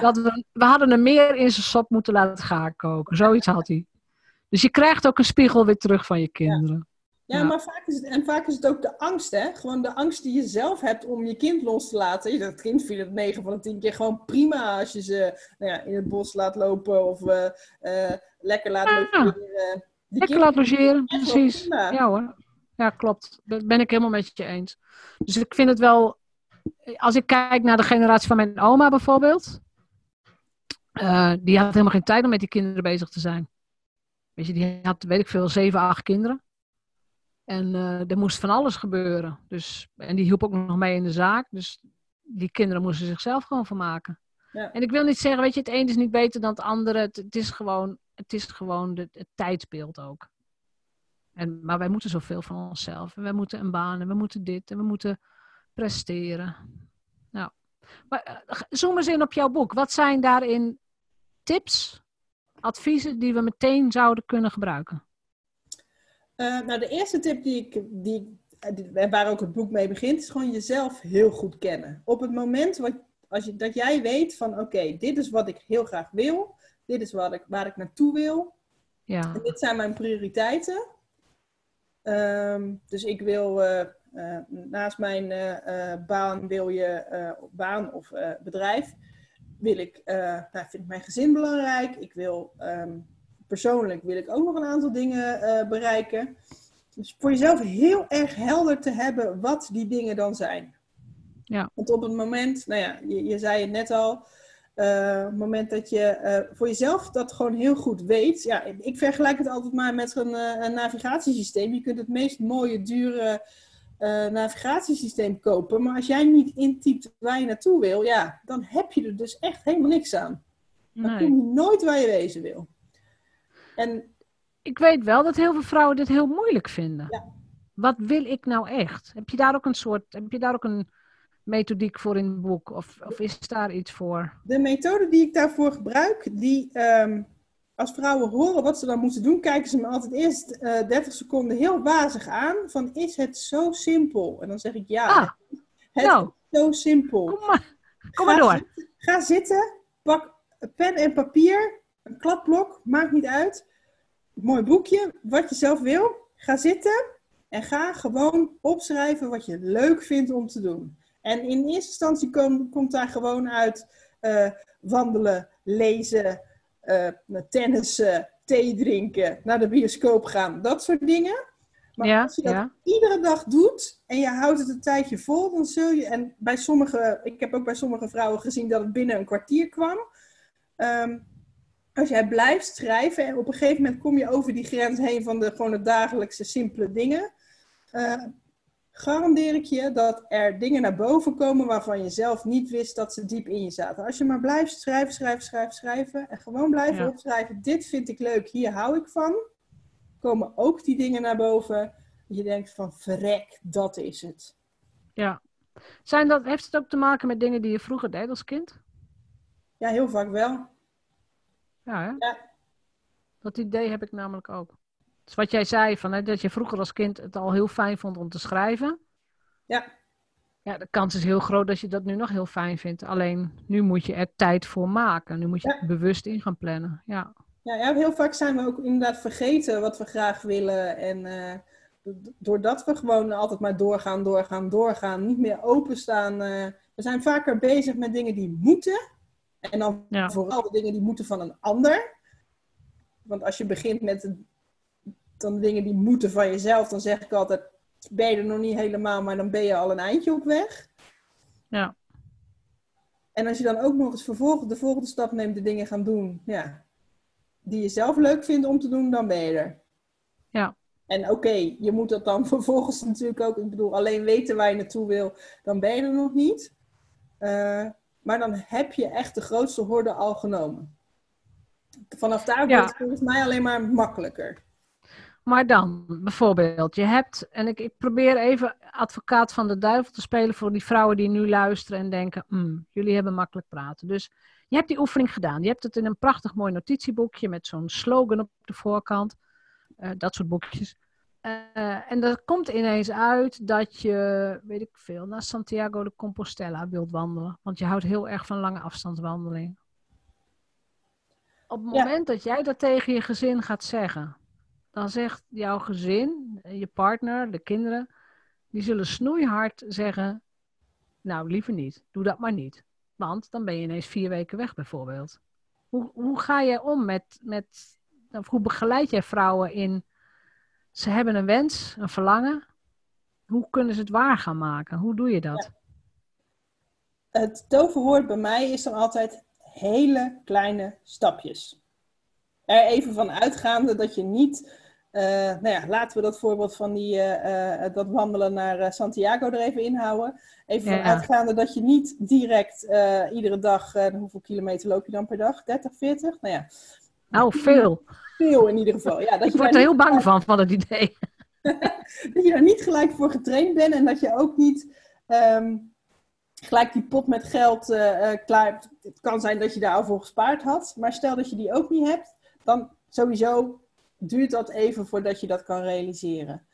dat we, we hadden hem meer in zijn sop moeten laten gaan koken. Zoiets had hij. Dus je krijgt ook een spiegel weer terug van je kinderen. Ja, maar vaak is, het, en vaak is het ook de angst, hè? Gewoon de angst die je zelf hebt om je kind los te laten. Dat kind vindt het 9 van de 10 keer gewoon prima als je ze nou ja, in het bos laat lopen of uh, uh, lekker laat logeren. lekker laat logeren, precies. Ja hoor. Ja, klopt. Dat ben ik helemaal met je eens. Dus ik vind het wel als ik kijk naar de generatie van mijn oma bijvoorbeeld, uh, die had helemaal geen tijd om met die kinderen bezig te zijn. Weet je, die had, weet ik veel, zeven, acht kinderen. En uh, er moest van alles gebeuren. Dus, en die hielp ook nog mee in de zaak. Dus die kinderen moesten zichzelf gewoon vermaken. Ja. En ik wil niet zeggen, weet je, het een is niet beter dan het andere. Het, het is gewoon, het, is gewoon de, het tijdsbeeld ook. En, maar wij moeten zoveel van onszelf. En wij moeten een baan en we moeten dit en we moeten presteren. Nou, maar eh, zoom eens in op jouw boek. Wat zijn daarin tips, adviezen die we meteen zouden kunnen gebruiken? Uh, nou, de eerste tip die ik, die, die, waar ook het boek mee begint, is gewoon jezelf heel goed kennen. Op het moment wat, als je, dat jij weet van, oké, dit is wat ik heel graag wil, dit is wat ik, waar ik naartoe wil, ja. en dit zijn mijn prioriteiten. Um, dus ik wil uh, uh, naast mijn baan wil je baan of bedrijf, wil ik, nou, vind ik mijn gezin belangrijk. Ik wil um, persoonlijk wil ik ook nog een aantal dingen bereiken. Dus voor jezelf heel erg helder te hebben wat die dingen dan zijn. Ja. Want op het moment, nou ja, je, je zei het net al, uh, op het moment dat je uh, voor jezelf dat gewoon heel goed weet. Ja, ik vergelijk het altijd maar met een, uh, een navigatiesysteem. Je kunt het meest mooie, dure navigatiesysteem kopen. Maar als jij niet intypt waar je naartoe wil, ja, dan heb je er dus echt helemaal niks aan. Dan nee. kom je nooit waar je wezen wil. En, ik weet wel dat heel veel vrouwen dit heel moeilijk vinden. Ja. Wat wil ik nou echt? Heb je daar ook een soort, heb je daar ook een methodiek voor in het boek? Of, of is daar iets voor? De methode die ik daarvoor gebruik, die um, als vrouwen horen wat ze dan moeten doen, kijken ze me altijd eerst uh, eh, 30 seconden heel wazig aan. Van is het zo simpel? En dan zeg ik ja. Ah, het nou, is zo simpel. Kom maar, kom maar door. ga zitten, pak pen en papier, een kladblok, maakt niet uit. Mooi boekje, wat je zelf wil. Ga zitten en ga gewoon opschrijven wat je leuk vindt om te doen. En in eerste instantie komt daar gewoon uit uh, wandelen, lezen, uh, tennissen, thee drinken, naar de bioscoop gaan, dat soort dingen. Maar als je dat iedere dag doet en je houdt het een tijdje vol, dan zul je. En bij sommige, ik heb ook bij sommige vrouwen gezien dat het binnen een kwartier kwam. Um, als jij blijft schrijven en op een gegeven moment kom je over die grens heen van de gewoon de dagelijkse simpele dingen. Uh, garandeer ik je dat er dingen naar boven komen waarvan je zelf niet wist dat ze diep in je zaten. Als je maar blijft schrijven, schrijven, schrijven, schrijven en gewoon blijven opschrijven, dit vind ik leuk, hier hou ik van, komen ook die dingen naar boven. Je denkt van verrek, dat is het. Ja. Zijn dat, heeft het ook te maken met dingen die je vroeger deed als kind? Ja, heel vaak wel. Ja, hè? ja. Dat idee heb ik namelijk ook. Dus wat jij zei, van, hè, dat je vroeger als kind het al heel fijn vond om te schrijven. Ja. Ja, de kans is heel groot dat je dat nu nog heel fijn vindt. Alleen nu moet je er tijd voor maken. Nu moet je het bewust in gaan plannen. Ja. Ja, ja, heel vaak zijn we ook inderdaad vergeten wat we graag willen. En uh, doordat we gewoon altijd maar doorgaan, doorgaan, doorgaan, niet meer openstaan. Uh, we zijn vaker bezig met dingen die moeten. En dan vooral de dingen die moeten van een ander. Want als je begint met dan dingen die moeten van jezelf, dan zeg ik altijd, ben je er nog niet helemaal, maar dan ben je al een eindje op weg. Ja. En als je dan ook nog eens vervolgens de volgende stap neemt, de dingen gaan doen, ja, die je zelf leuk vindt om te doen, dan ben je er. Ja. En oké, je moet dat dan vervolgens natuurlijk ook, ik bedoel, alleen weten waar je naartoe wil, dan ben je er nog niet. Uh, maar dan heb je echt de grootste horde al genomen. Vanaf daar wordt het volgens mij alleen maar makkelijker. Maar dan, bijvoorbeeld, je hebt, en ik, ik, probeer even advocaat van de duivel te spelen voor die vrouwen die nu luisteren en denken, mm, jullie hebben makkelijk praten. Dus je hebt die oefening gedaan. Je hebt het in een prachtig mooi notitieboekje met zo'n slogan op de voorkant. Uh, dat soort boekjes. Uh, en er komt ineens uit dat je, weet ik veel, naar Santiago de Compostela wilt wandelen. Want je houdt heel erg van lange afstandswandeling. Op het moment dat jij dat tegen je gezin gaat zeggen, dan zegt jouw gezin, je partner, de kinderen, die zullen snoeihard zeggen: Nou, liever niet, doe dat maar niet. Want dan ben je ineens vier weken weg, bijvoorbeeld. Hoe, hoe ga jij om met, met, of hoe begeleid jij vrouwen in ze hebben een wens, een verlangen. Hoe kunnen ze het waar gaan maken? Hoe doe je dat? Het toverwoord bij mij is dan altijd hele kleine stapjes. Er even van uitgaande dat je niet, uh, nou ja, laten we dat voorbeeld van die, uh, uh, dat wandelen naar Santiago er even inhouden. Even van uitgaande dat je niet direct iedere dag, hoeveel kilometer loop je dan per dag? 30, 40? Nou ja. Nou, veel veel in ieder geval. Ja, dat je word er heel bang van, van het idee. dat je daar niet gelijk voor getraind bent en dat je ook niet ehm, gelijk die pot met geld uh, klaar... Het kan zijn dat je daar al voor gespaard had, maar stel dat je die ook niet hebt, dan sowieso duurt dat even voordat je dat kan realiseren.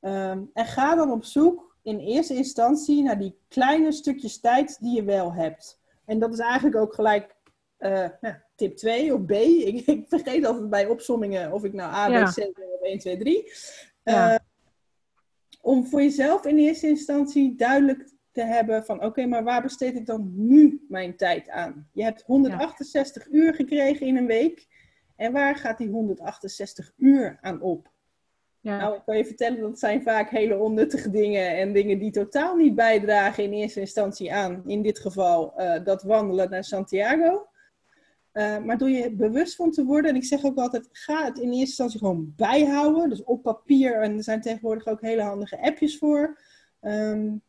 Ehm, en ga dan op zoek in eerste instantie naar die kleine stukjes tijd die je wel hebt. En dat is eigenlijk ook gelijk uh, tip 2 of B. Ik, ik, vergeet altijd bij opsommingen of ik nou A, B, C of 1, 2, 3. Uh, om voor jezelf in eerste instantie duidelijk te hebben van oké, maar waar besteed ik dan nu mijn tijd aan? Je hebt 168 ja. uur gekregen in een week. En waar gaat die 168 uur aan op? Ja. Nou, ik kan je vertellen, dat zijn vaak hele onnuttige dingen en dingen die totaal niet bijdragen in eerste instantie aan, in dit geval, uh, dat wandelen naar Santiago. Uh, maar door je bewust van te worden, en ik zeg ook altijd, ga het in eerste instantie gewoon bijhouden. Dus op papier, en er zijn tegenwoordig ook hele handige appjes voor. Um,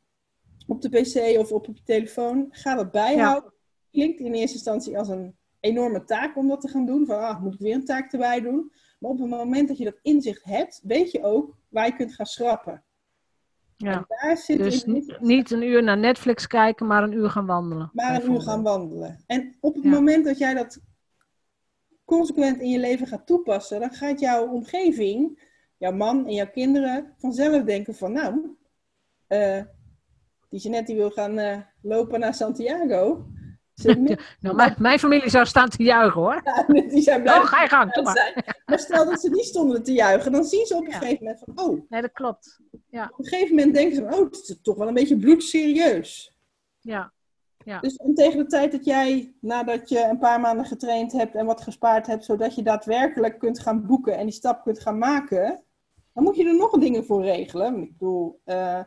op de pc of op, op je telefoon. Ga dat bijhouden. Klinkt in eerste instantie als een enorme taak om dat te gaan doen. Van, ah, moet ik weer een taak erbij doen? Maar op het moment dat je dat inzicht hebt, weet je ook waar je kunt gaan schrappen. Ja. dus niet een uur naar Netflix kijken, maar een uur gaan wandelen. Maar een uur gaan wandelen. En op het moment dat jij dat consequent in je leven gaat toepassen, dan gaat jouw omgeving, jouw man en jouw kinderen vanzelf denken van nou, uh, die Jeanette die wil gaan uh, lopen naar Santiago. Nou, mijn, mijn, familie zou staan te juichen hoor. Ja, die zijn blij. Oh, ga je gang, doe maar. Maar stel dat ze niet stonden te juichen, dan zien ze op een gegeven moment van, oh. Nee, dat klopt. Ja. Op een gegeven moment denken ze, oh, het is toch wel een beetje bloedserieus. Ja. ja. Dus en tegen de tijd dat jij, nadat je een paar maanden getraind hebt en wat gespaard hebt, zodat je daadwerkelijk kunt gaan boeken en die stap kunt gaan maken, dan moet je er nog dingen voor regelen. Ik bedoel, uh,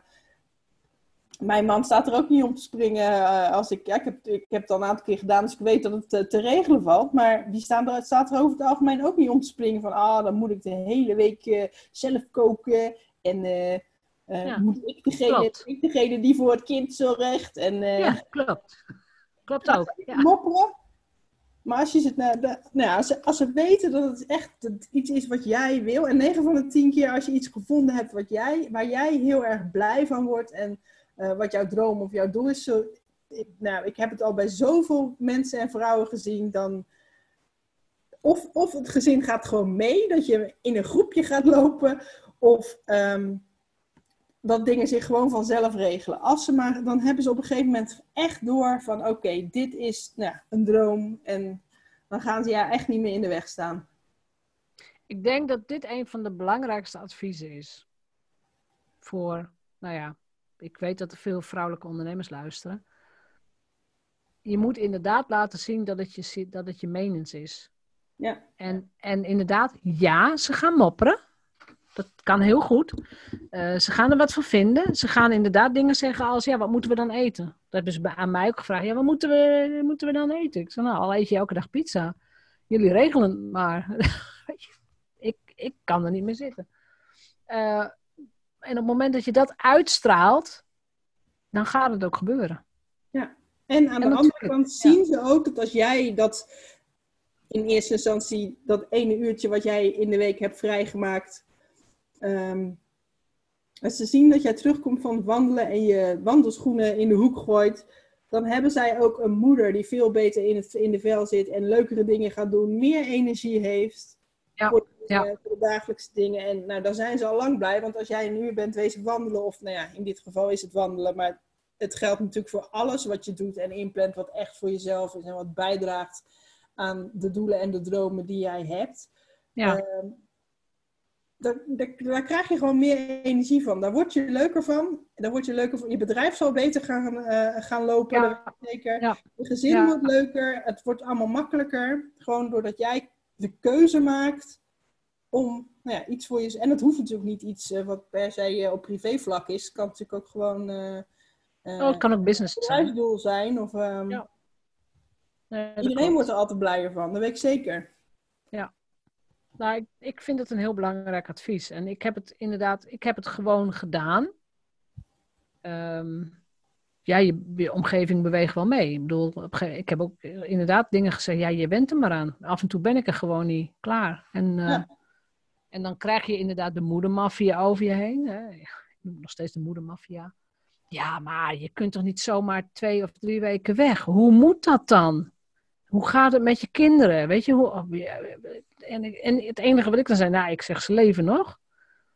mijn man staat er ook niet om te springen. Uh, als ik, ja, ik, heb, ik heb het al een aantal keer gedaan, dus ik weet dat het uh, te regelen valt. Maar die staan er, staat er over het algemeen ook niet om te springen van, ah, dan moet ik de hele week uh, zelf koken. En ja, moet ik degene, ik degene die voor het kind zorgt. En, ja, klopt. Klopt ook. Ja. Mopperen. Maar als, je zit naar de, nou, als, ze, als ze weten dat het echt iets is wat jij wil, en 9 van de 10 keer als je iets gevonden hebt wat jij, waar jij heel erg blij van wordt en uh, wat jouw droom of jouw doel is. Zo, ik, nou, ik heb het al bij zoveel mensen en vrouwen gezien. Dan, of, of het gezin gaat gewoon mee, dat je in een groepje gaat lopen. Of um, dat dingen zich gewoon vanzelf regelen. Als ze maar, dan hebben ze op een gegeven moment echt door van oké, dit is nou, een droom. En dan gaan ze ja echt niet meer in de weg staan. Ik denk dat dit een van de belangrijkste adviezen is. Voor, nou ja, ik weet dat er veel vrouwelijke ondernemers luisteren. Je moet inderdaad laten zien dat het je, dat het je menens is. Ja. En, en inderdaad, ja, ze gaan mopperen. Dat kan heel goed. Uh, ze gaan er wat van vinden. Ze gaan inderdaad dingen zeggen als, ja, wat moeten we dan eten? Dat hebben ze aan mij ook gevraagd. Ja, wat moeten we, moeten we dan eten? Ik zei, nou, al eet je elke dag pizza. Jullie regelen het maar. ik, ik kan er niet meer zitten. Uh, en op het moment dat je dat uitstraalt, dan gaat het ook gebeuren. Ja, en aan de andere kant zien ze ook dat als jij dat in eerste instantie, dat ene uurtje wat jij in de week hebt vrijgemaakt, um, als ze zien dat jij terugkomt van wandelen en je wandelschoenen in de hoek gooit, dan hebben zij ook een moeder die veel beter in, het, in de vel zit en leukere dingen gaat doen, meer energie heeft. Ja ja. Eh, voor de dagelijkse dingen. En nou, dan zijn ze al lang blij, want als jij nu bent wezen wandelen, of nou ja, in dit geval is het wandelen, maar het geldt natuurlijk voor alles wat je doet en inplant, wat echt voor jezelf is en wat bijdraagt aan de doelen en de dromen die jij hebt. Ja. Uh, daar, daar, krijg je gewoon meer energie van. Daar word je leuker van. Daar word je leuker van. Je bedrijf zal beter gaan, uh, gaan lopen. Ja. Zeker. Ja. Je gezin wordt leuker. Het wordt allemaal makkelijker. Gewoon doordat jij de keuze maakt om nou ja, iets voor je... En het hoeft natuurlijk niet iets uh, wat per se uh, op privévlak is. Het kan natuurlijk ook gewoon... Uh, oh, het kan ook business zijn. doel zijn. Of, um, ja. nee, iedereen wordt er altijd blijer van, dat weet ik zeker. Ja. Nou, ik, ik vind het een heel belangrijk advies. En ik heb het inderdaad... Ik heb het gewoon gedaan. Um, ja, je, je, omgeving beweegt wel mee. Ik bedoel, ik heb ook inderdaad dingen gezegd. Ja, je bent er maar aan. Af en toe ben ik er gewoon niet klaar. En... Ja. En dan krijg je inderdaad de moedermafia over je heen. Hè? Ik noem nog steeds de moedermafia. Ja, maar je kunt toch niet zomaar twee of drie weken weg? Hoe moet dat dan? Hoe gaat het met je kinderen? Weet je hoe. Oh, en, en het enige wat ik dan zei, nou, ik zeg, ze leven nog.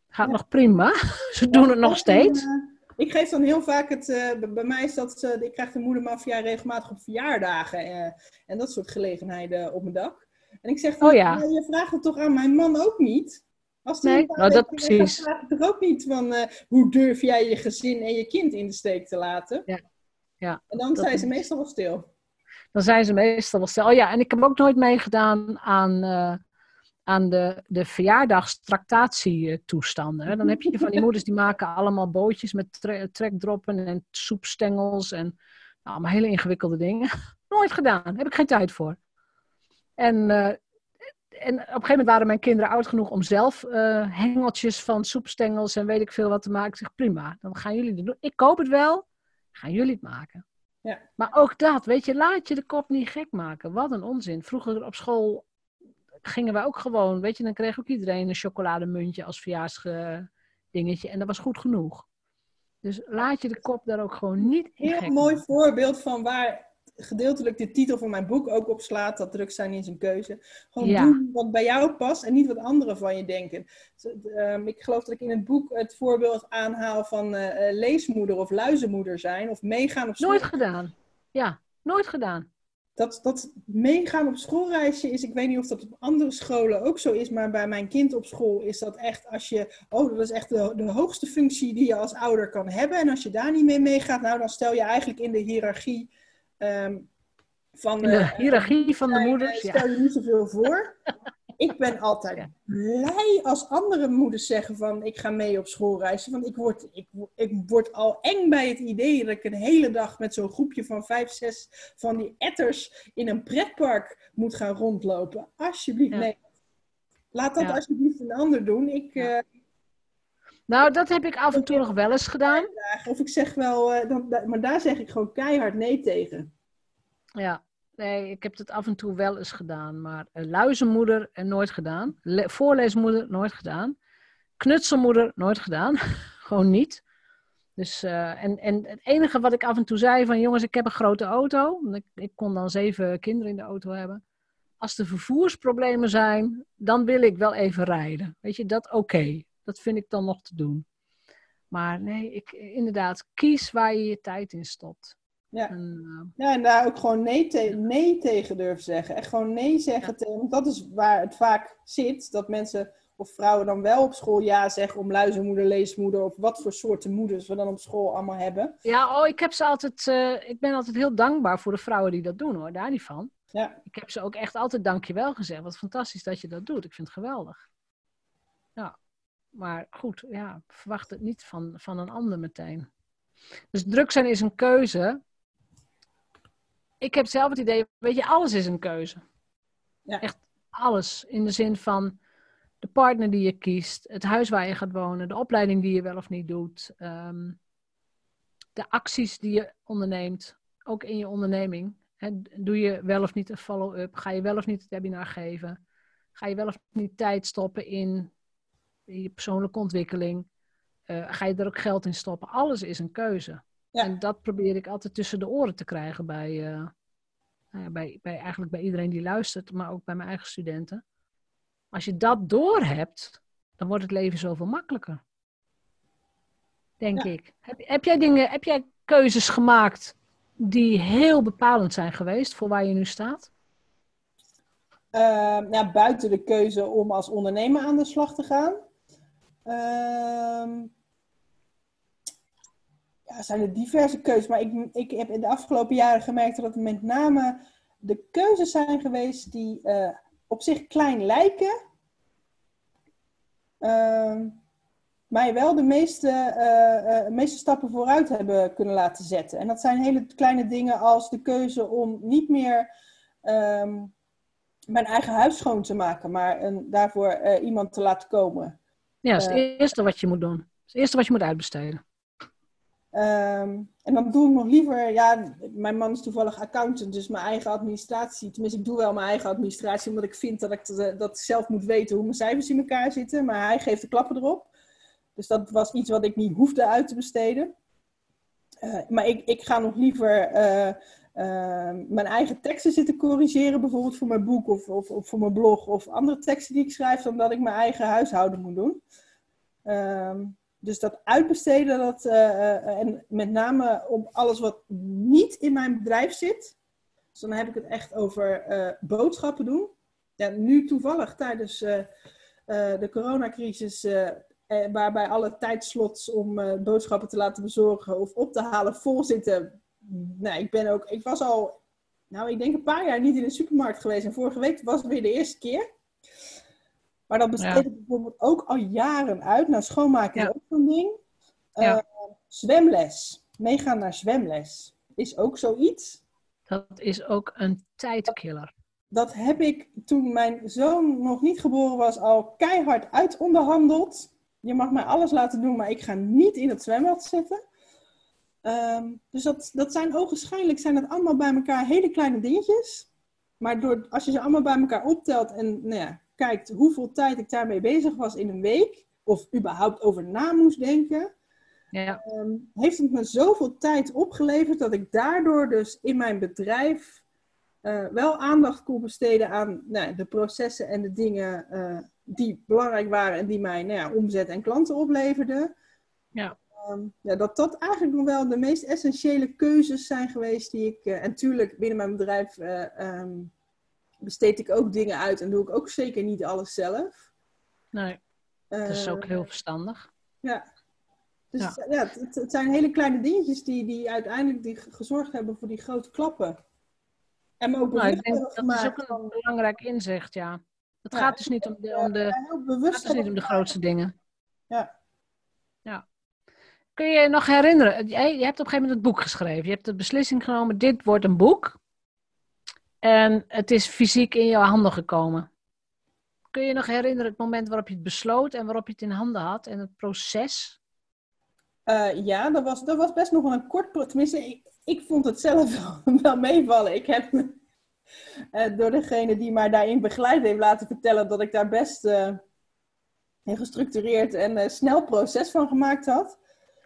Gaat nog prima. ze doen het nog steeds. Eh, ik geef dan heel vaak het. Uh, bij mij is dat. Uh, ik krijg de moedermafia regelmatig op verjaardagen. en dat soort gelegenheden op mijn dak. En ik zeg dan, oh, ja. je vraagt het toch aan mijn man ook niet? Als nee, nou, dat precies. Dan ook niet van uh, hoe durf jij je gezin en je kind in de steek te laten. Ja. ja en dan zijn ze meestal wel stil. Dan zijn ze meestal wel stil. Oh ja, en ik heb ook nooit meegedaan aan, uh, aan de, de verjaardagstractatietoestanden. Dan heb je van die moeders die maken allemaal bootjes met tre trekdroppen en soepstengels en nou, allemaal hele ingewikkelde dingen. Nooit gedaan, heb ik geen tijd voor. En uh, en op een gegeven moment waren mijn kinderen oud genoeg om zelf uh, hengeltjes van soepstengels en weet ik veel wat te maken. Ik zeg prima, dan gaan jullie het doen. Ik koop het wel, gaan jullie het maken. Ja. Maar ook dat, weet je, laat je de kop niet gek maken. Wat een onzin. Vroeger op school gingen wij ook gewoon, weet je, dan kreeg ook iedereen een chocolademuntje als verjaarsdingetje en dat was goed genoeg. Dus laat je de kop daar ook gewoon niet in Heel mooi voorbeeld van waar gedeeltelijk de titel van mijn boek ook op slaat. Dat druk zijn is een keuze. Gewoon doen wat bij jou past en niet wat anderen van je denken. Ehm, ik geloof dat ik in het boek het voorbeeld aanhaal van uh, leesmoeder of luizenmoeder zijn. Of meegaan op Nooit gedaan. Ja, nooit gedaan. dat, dat meegaan op schoolreisje is, ik weet niet of dat op andere scholen ook zo is, maar bij mijn kind op school is dat echt als je, oh, dat is echt de, de hoogste functie die je als ouder kan hebben. En als je daar niet mee meegaat, nou, dan stel je eigenlijk in de hiërarchie ehm, van de, de hiërarchie van de moeders. Stel je niet zoveel voor. ik ben altijd blij als andere moeders zeggen van ik ga mee op schoolreizen. Want ik word, ik, ik word al eng bij het idee dat ik een hele dag met zo'n groepje van vijf, zes van die etters in een pretpark moet gaan rondlopen. Alsjeblieft, nee. Laat dat alsjeblieft een ander doen. Ik, uh, nou, dat heb ik af en toe nog wel eens gedaan. Of ik zeg wel, uh, dan, maar daar zeg ik gewoon keihard nee tegen. Ja, Nee, ik heb het af en toe wel eens gedaan. Maar uh, luizenmoeder uh, nooit gedaan. voorleesmoeder nooit gedaan. Knutselmoeder nooit gedaan. Gewoon niet. Dus, uh, en, en het enige wat ik af en toe zei van jongens, ik heb een grote auto. Ik, ik kon dan zeven kinderen in de auto hebben. Als er vervoersproblemen zijn, dan wil ik wel even rijden. Weet je, dat oké. Dat vind ik dan nog te doen. Maar nee, ik, inderdaad, kies waar je je tijd in stopt. Ja. En, uh... ja, en daar ook gewoon nee, te nee tegen durven zeggen. Echt gewoon nee zeggen tegen. Want dat is waar het vaak zit. Dat mensen of vrouwen dan wel op school ja zeggen om luizenmoeder, leesmoeder of wat voor soorten moeders we dan op school allemaal hebben. Ja, oh, ik heb ze altijd. Uh, ik ben altijd heel dankbaar voor de vrouwen die dat doen hoor, daar niet van. Ja. Ik heb ze ook echt altijd dankjewel gezegd. Wat fantastisch dat je dat doet. Ik vind het geweldig. Maar goed, ja, verwacht het niet van, van een ander meteen. Dus druk zijn is een keuze ik heb zelf het idee, weet je, alles is een keuze. Ja. Echt alles. In de zin van de partner die je kiest, het huis waar je gaat wonen, de opleiding die je wel of niet doet, ehm, de acties die je onderneemt, ook in je onderneming. doe je wel of niet een follow-up? Ga je wel of niet het webinar geven? Ga je wel of niet tijd stoppen in, je persoonlijke ontwikkeling? Uh, ga je er ook geld in stoppen? Alles is een keuze. Ja. En dat probeer ik altijd tussen de oren te krijgen bij, uh, bij, bij, eigenlijk bij iedereen die luistert, maar ook bij mijn eigen studenten. Als je dat doorhebt, dan wordt het leven zoveel makkelijker. Denk ik. Heb, heb, jij dingen, heb jij keuzes gemaakt die heel bepalend zijn geweest voor waar je nu staat? Uh, ja, buiten de keuze om als ondernemer aan de slag te gaan. Uh, ja, zijn er diverse keuzes. Maar ik, ik heb in de afgelopen jaren gemerkt dat het met name de keuzes zijn geweest die uh, op zich klein lijken. Uh, mij wel de meeste, uh, uh, meeste stappen vooruit hebben kunnen laten zetten. En dat zijn hele kleine dingen als de keuze om niet meer um, mijn eigen huis schoon te maken, maar een, daarvoor iemand te laten komen. Ja, dat is het eerste wat je moet doen. Dat is het eerste wat je moet uitbesteden. Um, en dan doe ik nog liever, ja, mijn man is toevallig accountant, dus mijn eigen administratie. Tenminste, ik doe wel mijn eigen administratie, omdat ik vind dat ik dat, dat zelf moet weten hoe mijn cijfers in elkaar zitten. Maar hij geeft de klappen erop. Dus dat was iets wat ik niet hoefde uit te besteden. Uh, maar ik, ik ga nog liever uh, uh, mijn eigen teksten zitten corrigeren, bijvoorbeeld voor mijn boek of, of, of, voor mijn blog of andere teksten die ik schrijf, dan dat ik mijn eigen huishouden moet doen. Um, dus dat uitbesteden, dat, uh, en met name om alles wat niet in mijn bedrijf zit. Dus dan heb ik het echt over uh, boodschappen doen. Ja, nu toevallig tijdens de coronacrisis, waarbij alle tijdslots om boodschappen te laten bezorgen of op te halen vol zitten. Nou, ik ben ook, ik was al, nou, ik denk een paar jaar niet in de supermarkt geweest. En vorige week was het weer de eerste keer. Maar dat besteed ik bijvoorbeeld ook al jaren uit. Nou, schoonmaken is ook zo'n ding. Uh, zwemles. Meegaan naar zwemles. Is ook zoiets. Dat is ook een tijdkiller. Dat heb ik toen mijn zoon nog niet geboren was al keihard uitonderhandeld. Je mag mij alles laten doen, maar ik ga niet in het zwembad zitten. Um, dus dat, dat zijn ogenschijnlijk zijn dat allemaal bij elkaar hele kleine dingetjes. Maar door, als je ze allemaal bij elkaar optelt en nou ja, kijkt hoeveel tijd ik daarmee bezig was in een week, of überhaupt over na moest denken, ja. um, heeft het me zoveel tijd opgeleverd dat ik daardoor dus in mijn bedrijf uh, wel aandacht kon besteden aan nou, de processen en de dingen uh, die belangrijk waren en die mij nou ja, omzet en klanten opleverden. Ja. Ehm, ja, dat dat eigenlijk nog wel de meest essentiële keuzes zijn geweest die ik... en natuurlijk, binnen mijn bedrijf ehm, besteed ik ook dingen uit en doe ik ook zeker niet alles zelf. Nee, dat is ook heel verstandig. Ja, dus ja. ja het, het, zijn hele kleine dingetjes die, die uiteindelijk die gezorgd hebben voor die grote klappen. En ook nou, ik denk, dat is ook een belangrijk inzicht, ja. Het gaat dus niet om de, om de, het dus niet om de grootste dingen. Ja. ja. Kun je je nog herinneren, je hebt op een gegeven moment het boek geschreven. Je hebt de beslissing genomen, dit wordt een boek. En het is fysiek in jouw handen gekomen. Kun je je nog herinneren het moment waarop je het besloot en waarop je het in handen had en het proces? Uh, ja, dat was, dat was best nog een kort... Tenminste, ik, ik vond het zelf wel meevallen. Ik heb me uh, door degene die mij daarin begeleid heeft laten vertellen dat ik daar best uh, een gestructureerd en snel proces van gemaakt had.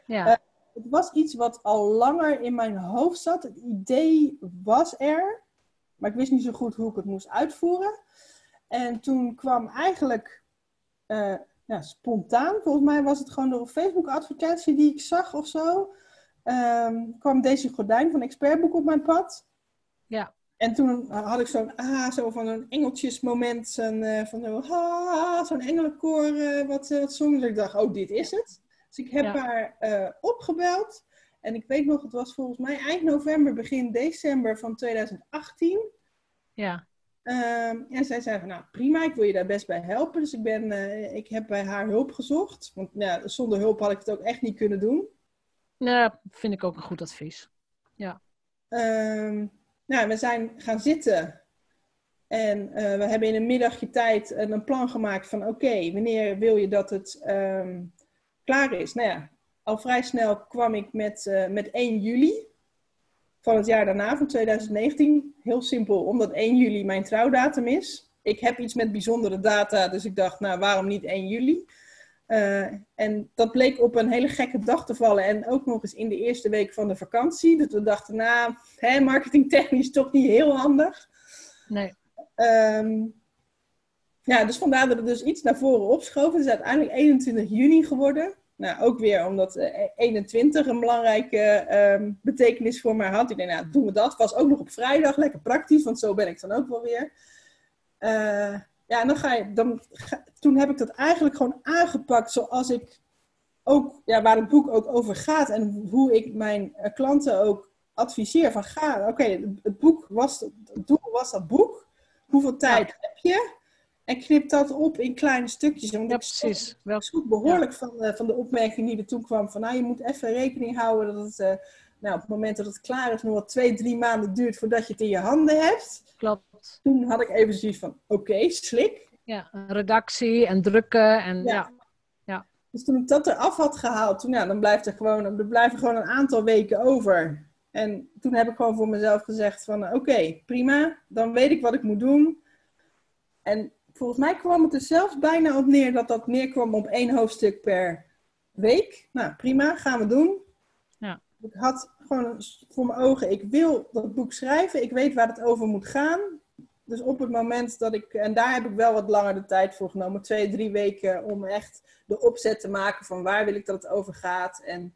Ja. het was iets wat al langer in mijn hoofd zat. Het idee was er, maar ik wist niet zo goed hoe ik het moest uitvoeren. En toen kwam eigenlijk ja, spontaan, volgens mij was het gewoon door een Facebook-advertentie die ik zag of zo, um, kwam deze gordijn van Expertboek op mijn pad. Ja. En toen had ik zo'n ah, zo van een engeltjesmoment, zo'n uh, van zo'n ah, zo'n engelenkoor uh, wat, wat zong. Dus ik dacht, oh, dit is het. Dus ik heb haar opgebeld. En ik weet nog, het was volgens mij eind november, begin december van 2018. Ja. Um, en zij zei van, nou prima, ik wil je daar best bij helpen. Dus ik, ben, uh, ik heb bij haar hulp gezocht. Want ja, zonder hulp had ik het ook echt niet kunnen doen. Ja, vind ik ook een goed advies. Ja. Um, nou, we zijn gaan zitten. En uh, we hebben in een middagje tijd een plan gemaakt van... Oké, wanneer wil je dat het um, klaar is? Nou ja, al vrij snel kwam ik met, uh, met 1 juli van het jaar daarna, van 2019. Heel simpel, omdat 1 juli mijn trouwdatum is. Ik heb iets met bijzondere data, dus ik dacht, nou, waarom niet 1 juli? Uh, en dat bleek op een hele gekke dag te vallen. En ook nog eens in de eerste week van de vakantie. Dat we dachten, nou, hè, marketingtechnisch toch niet heel handig. Nee. Um, ja, dus vandaar dat het dus iets naar voren opschoven. Het is uiteindelijk 21 juni geworden. Nou, ook weer omdat 21 een belangrijke um, betekenis voor mij had. Ik denk, nou, doen we dat. Was ook nog op vrijdag, lekker praktisch, want zo ben ik dan ook wel weer. Uh, ja, en dan ga je, dan toen heb ik dat eigenlijk gewoon aangepakt zoals ik ook, ja, waar het boek ook over gaat en hoe ik mijn uh, klanten ook adviseer van ga, oké, het boek was, het doel was dat boek. Hoeveel tijd heb je? En knip dat op in kleine stukjes. Want ja, precies. Wel goed behoorlijk van, uh, van de opmerking die er toen kwam. Van nou, je moet even rekening houden dat het uh, nou, op het moment dat het klaar is, nog wel twee, drie maanden duurt voordat je het in je handen hebt. Klopt. Toen had ik even zoiets van oké, slik. Ja, redactie en drukken en ja. ja. Dus toen ik dat eraf had gehaald, toen, ja, dan blijft er gewoon, er blijven gewoon een aantal weken over. En toen heb ik gewoon voor mezelf gezegd van oké, prima, dan weet ik wat ik moet doen. En volgens mij kwam het er zelfs bijna op neer dat dat neerkwam op één hoofdstuk per week. Nou, prima, gaan we doen. Ja. Ik had gewoon voor mijn ogen, ik wil dat boek schrijven, ik weet waar het over moet gaan. Dus op het moment dat ik, en daar heb ik wel wat langer de tijd voor genomen, twee, drie weken, om echt de opzet te maken van waar wil ik dat het over gaat en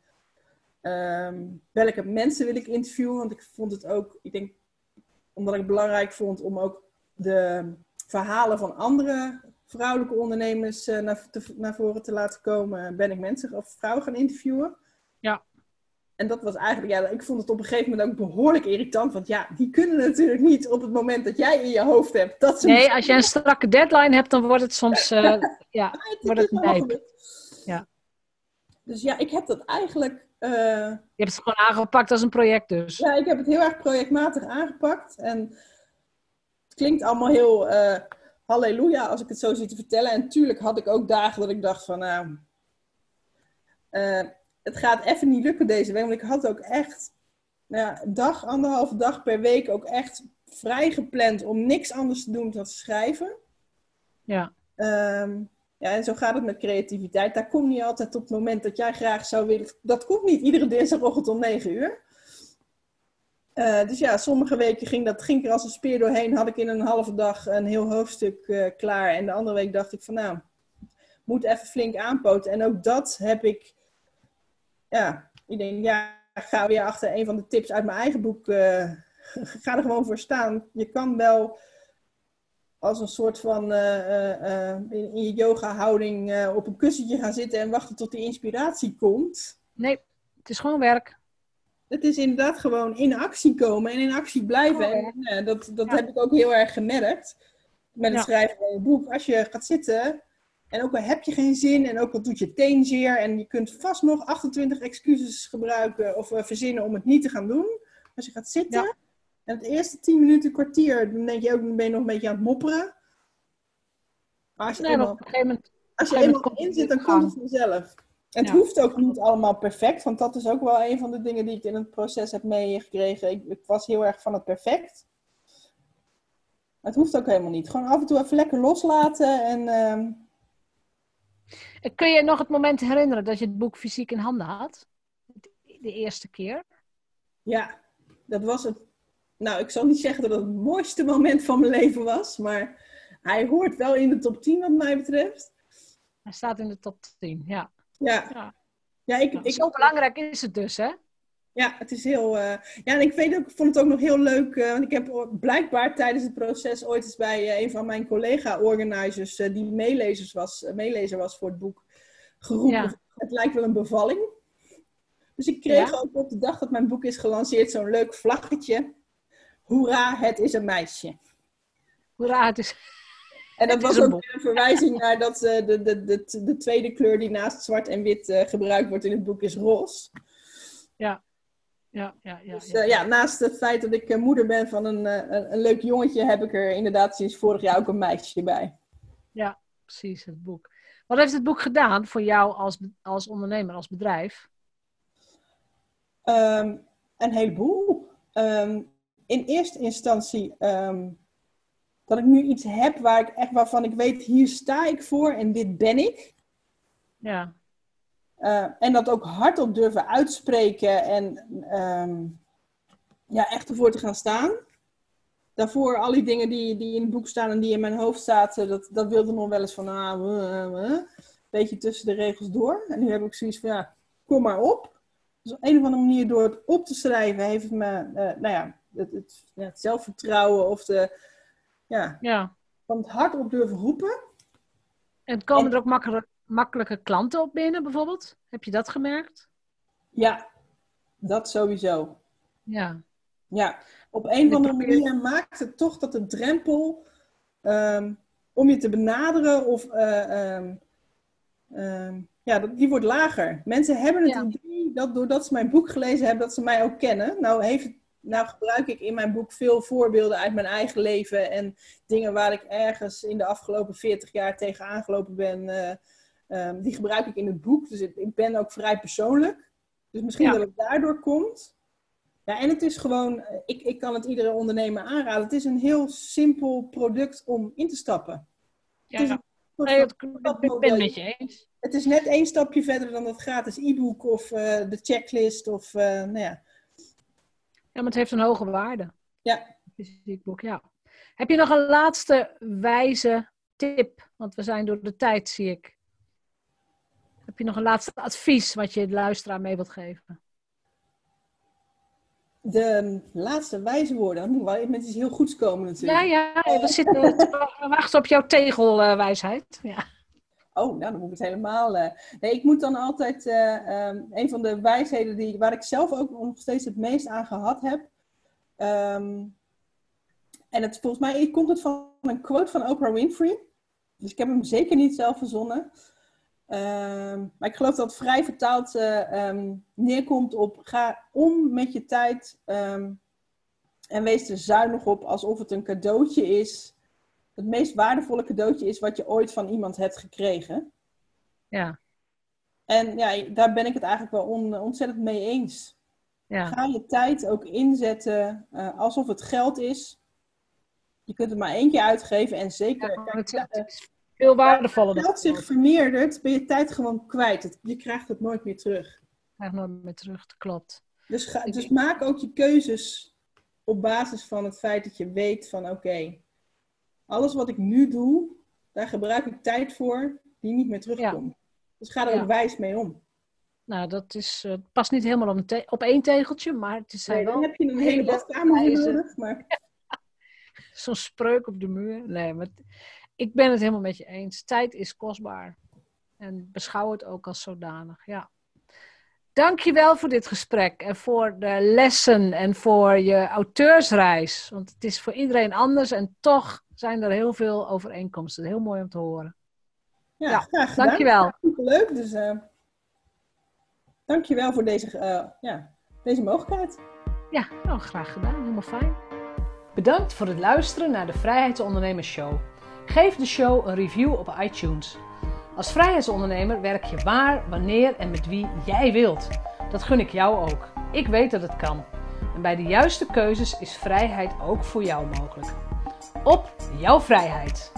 um, welke mensen wil ik interviewen. Want ik vond het ook, ik denk, omdat ik het belangrijk vond om ook de verhalen van andere vrouwelijke ondernemers uh, naar, te, naar voren te laten komen, ben ik mensen of vrouwen gaan interviewen. Ja. En dat was eigenlijk, ja, ik vond het op een gegeven moment ook behoorlijk irritant. Want ja, die kunnen natuurlijk niet op het moment dat jij in je hoofd hebt. Dat ze nee, als je een strakke deadline hebt, dan wordt het soms, uh, ja, wordt het. Ja. Dus ja, ik heb dat eigenlijk... Uh, je hebt het gewoon aangepakt als een project dus. Ja, ik heb het heel erg projectmatig aangepakt. En klinkt allemaal heel uh, halleluja als ik het zo zie te vertellen. En tuurlijk had ik ook dagen dat ik dacht van, nou, uh, het gaat even niet lukken deze week. Want ik had ook echt, nou ja, dag, anderhalve dag per week ook echt vrij gepland om niks anders te doen dan te schrijven. Ja. Um, ja, en zo gaat het met creativiteit. Daar kom je altijd op het moment dat jij graag zou willen. Dat komt niet iedere dinsdagochtend om 9 uur. Uh, dus ja, sommige weken ging, dat, ging er als een speer doorheen. Had ik in een halve dag een heel hoofdstuk uh, klaar. En de andere week dacht ik van nou, moet even flink aanpoten. En ook dat heb ik ja, ik denk, ja, ga weer achter een van de tips uit mijn eigen boek. eh, ga er gewoon voor staan. Je kan wel als een soort van eh, eh, eh, in, in je yoga-houding eh, op een kussentje gaan zitten en wachten tot die inspiratie komt. Nee, het is gewoon werk. Het is inderdaad gewoon in actie komen en in actie blijven. Oh, en, eh, dat dat Ja. heb ik ook heel erg gemerkt met het Ja. schrijven van je boek. Als je gaat zitten en ook al heb je geen zin en ook al doet je teen zeer en je kunt vast nog 28 excuses gebruiken of eh, verzinnen om het niet te gaan doen. Als je gaat zitten en het eerste 10 minuten, kwartier, dan denk je ook, ben je nog een beetje aan het mopperen. Maar als je Nee, eenmaal, op een gegeven moment. als je eenmaal in zit, dan komt het vanzelf. Het hoeft ook niet allemaal perfect, want dat is ook wel een van de dingen die ik in het proces heb meegekregen. Ik, ik was heel erg van het perfect. Het hoeft ook helemaal niet. Gewoon af en toe even lekker loslaten en ehm, Kun je nog het moment herinneren dat je het boek fysiek in handen had? De eerste keer? ja, dat was het. Nou, ik zal niet zeggen dat het het mooiste moment van mijn leven was, maar hij hoort wel in de top 10 wat mij betreft. Hij staat in de top 10, ja. Ja, Ja. ja ik, Nou, ik, Zo belangrijk is het dus, hè? Ja, het is heel. eh, Ja, en ik weet ook, ik vond het ook nog heel leuk. eh, want ik heb blijkbaar tijdens het proces ooit eens bij eh, een van mijn collega-organizers, die meelezers was, meelezer was voor het boek, geroepen. Ja. Het lijkt wel een bevalling. Dus ik kreeg Ja? ook op de dag dat mijn boek is gelanceerd zo'n leuk vlaggetje. Hoera, het is een meisje. Hoera, het is... En dat was ook een verwijzing naar dat eh, de, de, de, de tweede kleur die naast zwart en wit eh, gebruikt wordt in het boek is roze. Ja, ja, ja. ja, Dus ja. eh, ja, naast het feit dat ik moeder ben van een, een, een leuk jongetje, heb ik er inderdaad sinds vorig jaar ook een meisje bij. precies, het boek. Wat heeft het boek gedaan voor jou als, als ondernemer, als bedrijf? Ehm, een heleboel. Ehm, in eerste instantie ehm, dat ik nu iets heb waar ik echt, waarvan ik weet, hier sta ik voor en dit ben ik. Ja, Eh, en dat ook hardop durven uitspreken en ehm, ja, echt ervoor te gaan staan. Daarvoor al die dingen die, die in het boek staan en die in mijn hoofd zaten, dat, dat wilde nog wel eens van, ah, uh, uh, uh, een beetje tussen de regels door. En nu heb ik zoiets van, ja, kom maar op. Dus op een of andere manier door het op te schrijven heeft het me, eh, nou ja, het, het, ja, het zelfvertrouwen of de, ja, ja. van het hart op durven roepen. En komen En- er ook makkelijk, makkelijke klanten op binnen, bijvoorbeeld? Heb je dat gemerkt? Ja, dat sowieso. Ja, Ja, op een of andere manier maakt het toch dat de drempel ehm, om je te benaderen of eh, ehm, ehm, ja, die wordt lager. Mensen hebben het Ja. idee dat doordat ze mijn boek gelezen hebben, dat ze mij ook kennen. Nou, heeft, nou gebruik ik in mijn boek veel voorbeelden uit mijn eigen leven en dingen waar ik ergens in de afgelopen 40 jaar tegen aangelopen ben. eh, ehm, die gebruik ik in het boek. Dus ik, ik ben ook vrij persoonlijk. Dus misschien Ja. dat het daardoor komt. Ja, en het is gewoon, eh, ik, ik kan het iedere ondernemer aanraden. Het is een heel simpel product om in te stappen. ja. Het is Nee, ik ben het met je eens. Het is net één stapje verder dan het gratis e-book of eh, de checklist of, nou ja. Ja, maar het heeft een hoge waarde. Ja. Fysiek boek, ja. Heb je nog een laatste wijze tip? Want we zijn door de tijd, zie ik. Heb je nog een laatste advies wat je de luisteraar mee wilt geven? De laatste wijze woorden, dan moet wel met iets heel goeds komen natuurlijk. Ja, ja, we, zitten, we wachten op jouw tegelwijsheid. ja. Oh, nou dan moet ik het helemaal. eh. Nee, ik moet dan altijd. eh, ehm, een van de wijsheden die, waar ik zelf ook nog steeds het meest aan gehad heb. ehm, en het, volgens mij komt het van een quote van Oprah Winfrey. Dus ik heb hem zeker niet zelf verzonnen. Ehm, maar ik geloof dat vrij vertaald eh, neerkomt op: ga om met je tijd. en wees er zuinig op alsof het een cadeautje is het meest waardevolle cadeautje is wat je ooit van iemand hebt gekregen. Ja, En ja, daar ben ik het eigenlijk wel on- ontzettend mee eens. ja. Ga je tijd ook inzetten eh, alsof het geld is. Je kunt het maar één keer uitgeven en zeker Ja, het, eh, het is veel waardevoller dan geld zich vermeerdert, ben je tijd gewoon kwijt. Het- je krijgt het nooit meer terug. krijg nooit meer terug, dat klopt. Dus, ga, dus maak ook je keuzes op basis van het feit dat je weet van oké, alles wat ik nu doe, daar gebruik ik tijd voor die niet meer terugkomt. Dus ga er Ja. ook wijs mee om. Nou, dat is, uh, past niet helemaal op, een op één tegeltje, maar het is nee, wel... dan heb je een hele badkamer nodig, maar... Zo'n spreuk op de muur. Nee, maar ik ben het helemaal met je eens. Tijd is kostbaar. En beschouw het ook als zodanig, ja. Dankjewel voor dit gesprek en voor de lessen en voor je auteursreis. Want het is voor iedereen anders en toch zijn er heel veel overeenkomsten. Heel mooi om te horen. Ja, ja graag gedaan. Dankjewel. Leuk, dus uh, dankjewel voor deze, uh, ja, deze mogelijkheid. Ja, nou, graag gedaan. Helemaal fijn. Bedankt voor het luisteren naar de Vrijheidsondernemers Show. Geef de show een review op iTunes. Als vrijheidsondernemer werk je waar, wanneer en met wie jij wilt. Dat gun ik jou ook. Ik weet dat het kan. En bij de juiste keuzes is vrijheid ook voor jou mogelijk. Op jouw vrijheid!